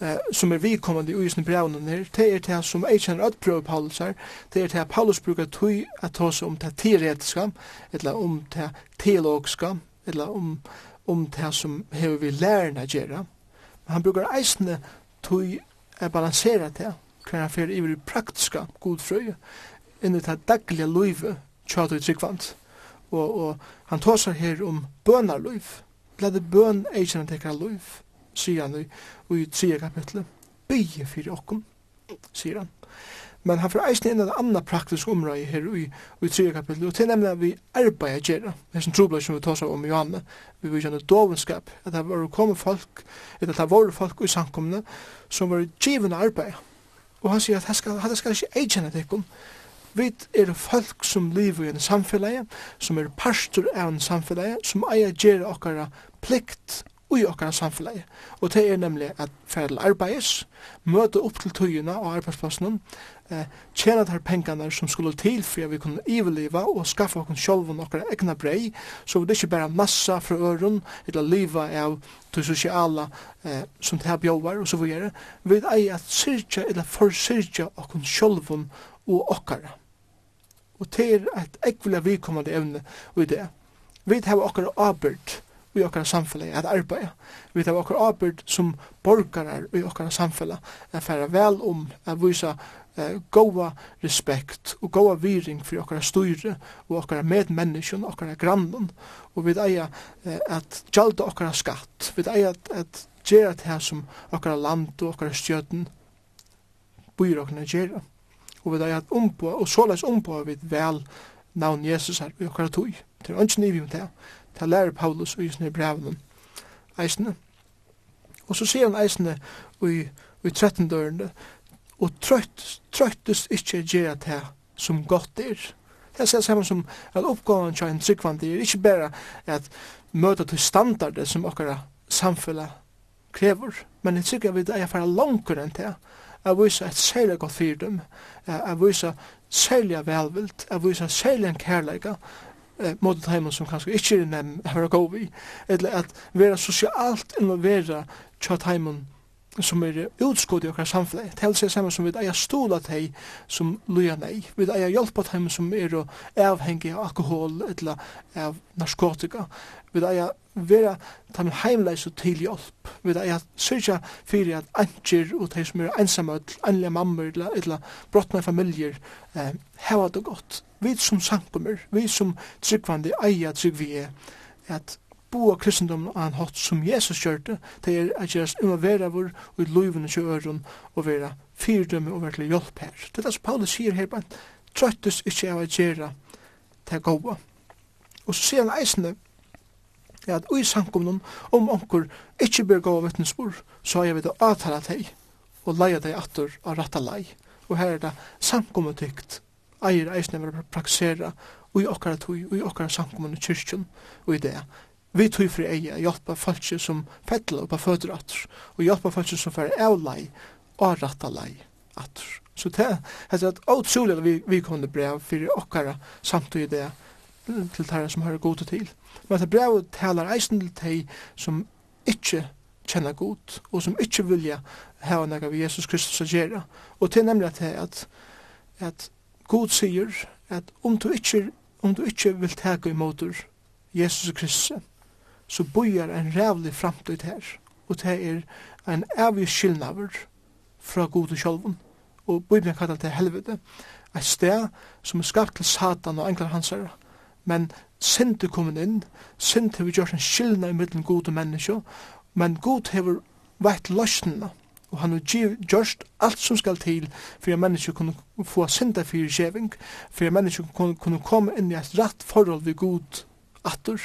eh, som er vidkommande i uisen brevnen her, det er til som jeg kjenner at prøver Paulus her, det er det Paulus brukar tøy at ta seg om det teoretiska, eller om det teologiska, eller om, om det som hever vi lærerne gjerra. han brukar eisne tog er balansera til hver han fyrir iver i praktiska godfrøy, inn i det dagliga løyve, tjat og tryggvand. Og, og han tåsar her om bønar luiv blad bøn eisen han tekar løyv, sier han i, i tredje kapitlet, bygge fyrir okkom sier han men han får eisen inn en annan praktisk område her i, i 3 kapitlet, og til nemlig at vi arbeider gjerra, det er som trobler som vi tar seg om Johanne, vi vil kjenne dovenskap, at det var kommet folk, at det var folk i samkomne, som var givende arbeid. Og han sier at det skal, han skal ikke eikjenne tikkum, vi er folk som lever i en samfunn, som er pastor av en samfunn, som eier gjerra okkara plikt i okkara samfélagi. Og det er nemlig at ferdel arbeids, møte opp til tøyina og arbeidsplassene, eh, tjena de pengarna som skulle til for at vi kunne iveliva og skaffa oss sjálv og nokkara egna brei, så det er ikke bare massa fra øren, eller liva av det sosiala eh, som det her bjóvar og så videre, vi er at syrja eller forsyrja oss sjálv og okkara. Og det er et ekvile vikommande evne i det. Vi har okkara arbeid i okkara samfella at arbeida. Vi har okkara arbeid som borgarar i okkara samfella at færa vel om at vise eh, goa respekt og goa viring for okkara styre og okkara medmennesken, okkara grannen og vi eier eh, at gjalda okkara skatt, vi eier at, at gjerra det her som okkara land og okkara stjøten byr okkara gjerra og vi eier at ombå, og såleis umpo vi vel navn Jesus her i okkara tog til ønsken i vi om det til lærer Paulus og just nir brevnen eisne og så sier han eisne og i, i 13 dørende og trøtt, trøyttest ikkje gjerra det som godt er. Det ser saman som at oppgåvan til en tryggvandi er ikkje bæra at møta til standarder som okkara samfunnet krever, men jeg trykker vi det er fara langkur enn det, jeg viser et særlig godt fyrdom, jeg viser særlig velvilt, jeg viser særlig en kærleika, eh, mot et heimann som kanskje ikkje er nem, jeg var gov i, eller at vera sosialt involvera tja heimann som er utskot i okkar samfunnet. Det helst er samme som vi eier stola teg som luja nei. Vi eier hjelpa teg som er avhengig av alkohol eller av narkotika. Vi eier vera teg heimleis og til hjelp. Vi eier syrja fyrir at antjer og teg som er einsamme, anlega mammer eller, eller brottna familier eh, heva det godt. Vi som sankummer, vi som tryggvandi eier er at boa kristendom á en hatt som Jesus kjørte, det er at Jesus involvera vår og i løyvene kjøren og vera fyrdømme og virkelig hjelp her. Det er det som Paulus sier her, men trøttes ikke av å gjøre det gode. Og så sier han eisende, ja, at ui samkomnen om onkur ikkje bør gå vittnesbor, så har jeg vidt å avtale deg og leia deg atur av ratta lei. Og her er det samkommet tykt, eier eisne vil praksera ui okkara tui, ui okkara samkommun i kyrkjun, og i det, vi tog fri eia hjelpa folk som fettla oppa føtter atter, og hjelpa folk som fer av lei, og ratta lei atter. Så det er et utrolig vi, vi kunne brev fyrir okkara samtidig det til tæra som har god til. Men det brev talar eisen til teg som ikkje kjenna god, og som ikkje vilja hava nega vi Jesus Kristus a gjerra. Og til nemlig at, at, at god sier at om du ikkje, om du ikkje vil teka imotur Jesus Kristus, så bøyer en rævlig framtid her. Og det er en evig skillnaver fra god og sjolven. Og Bibelen kallar det helvete. Et sted som er skapt til Satan og englar hans herre. Men synd er kommet inn. Synd har gjort en skillnad i middelen god og menneske. Men god har vært løsningene. Og han har gjort alt som skal til for at menneske kunne få synda fyrir skjeving, for at menneske kunne, kunne komme inn i et rett forhold ved god atter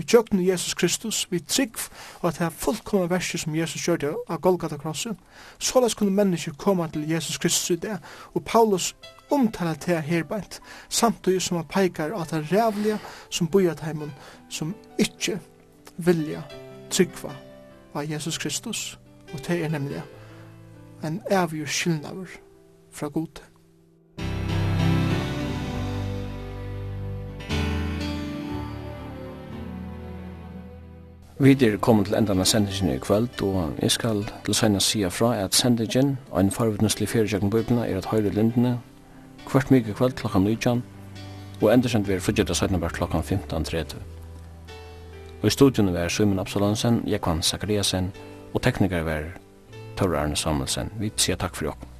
vi tjøkne Jesus Kristus, vi trygg og at det er fullkomna verset som Jesus gjør det av Golgata krosset, så lest kunne mennesker komme til Jesus Kristus i det, og Paulus omtaler det herbeint, samtidig som han peikar at det er rævlige som bor heimen, som ikke vilja tryggva av Jesus Kristus, og det er nemlig en avgjør skyldnaver fra gode. Vi er kommet til enden av sendingen i kveld, og jeg skal til senere si fra at sendingen og en farvetnøslig feriekjøkken bøybna er at høyre lindene hvert mye kveld klokka 19, og endersendt vi er frugget av 17. klokka 15.30. Og i studion er Søymen Absalonsen, Jekvann Sakariasen, og teknikere er Tørre Arne Samuelsen. Vi sier takk for dere.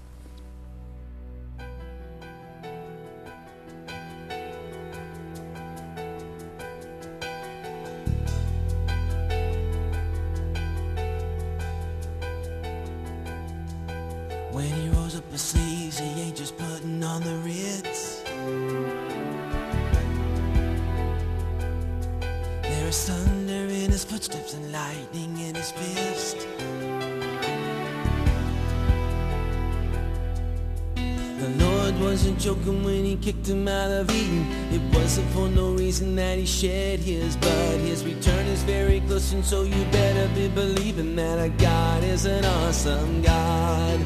kicked him out of Eden. It wasn't for no reason that he shed his blood His return is very close and so you better be believing That our God is an awesome God.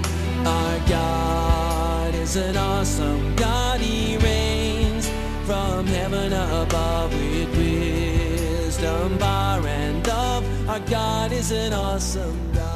Our God is an awesome God. He reigns from heaven above With wisdom, power and love Our God is an awesome God.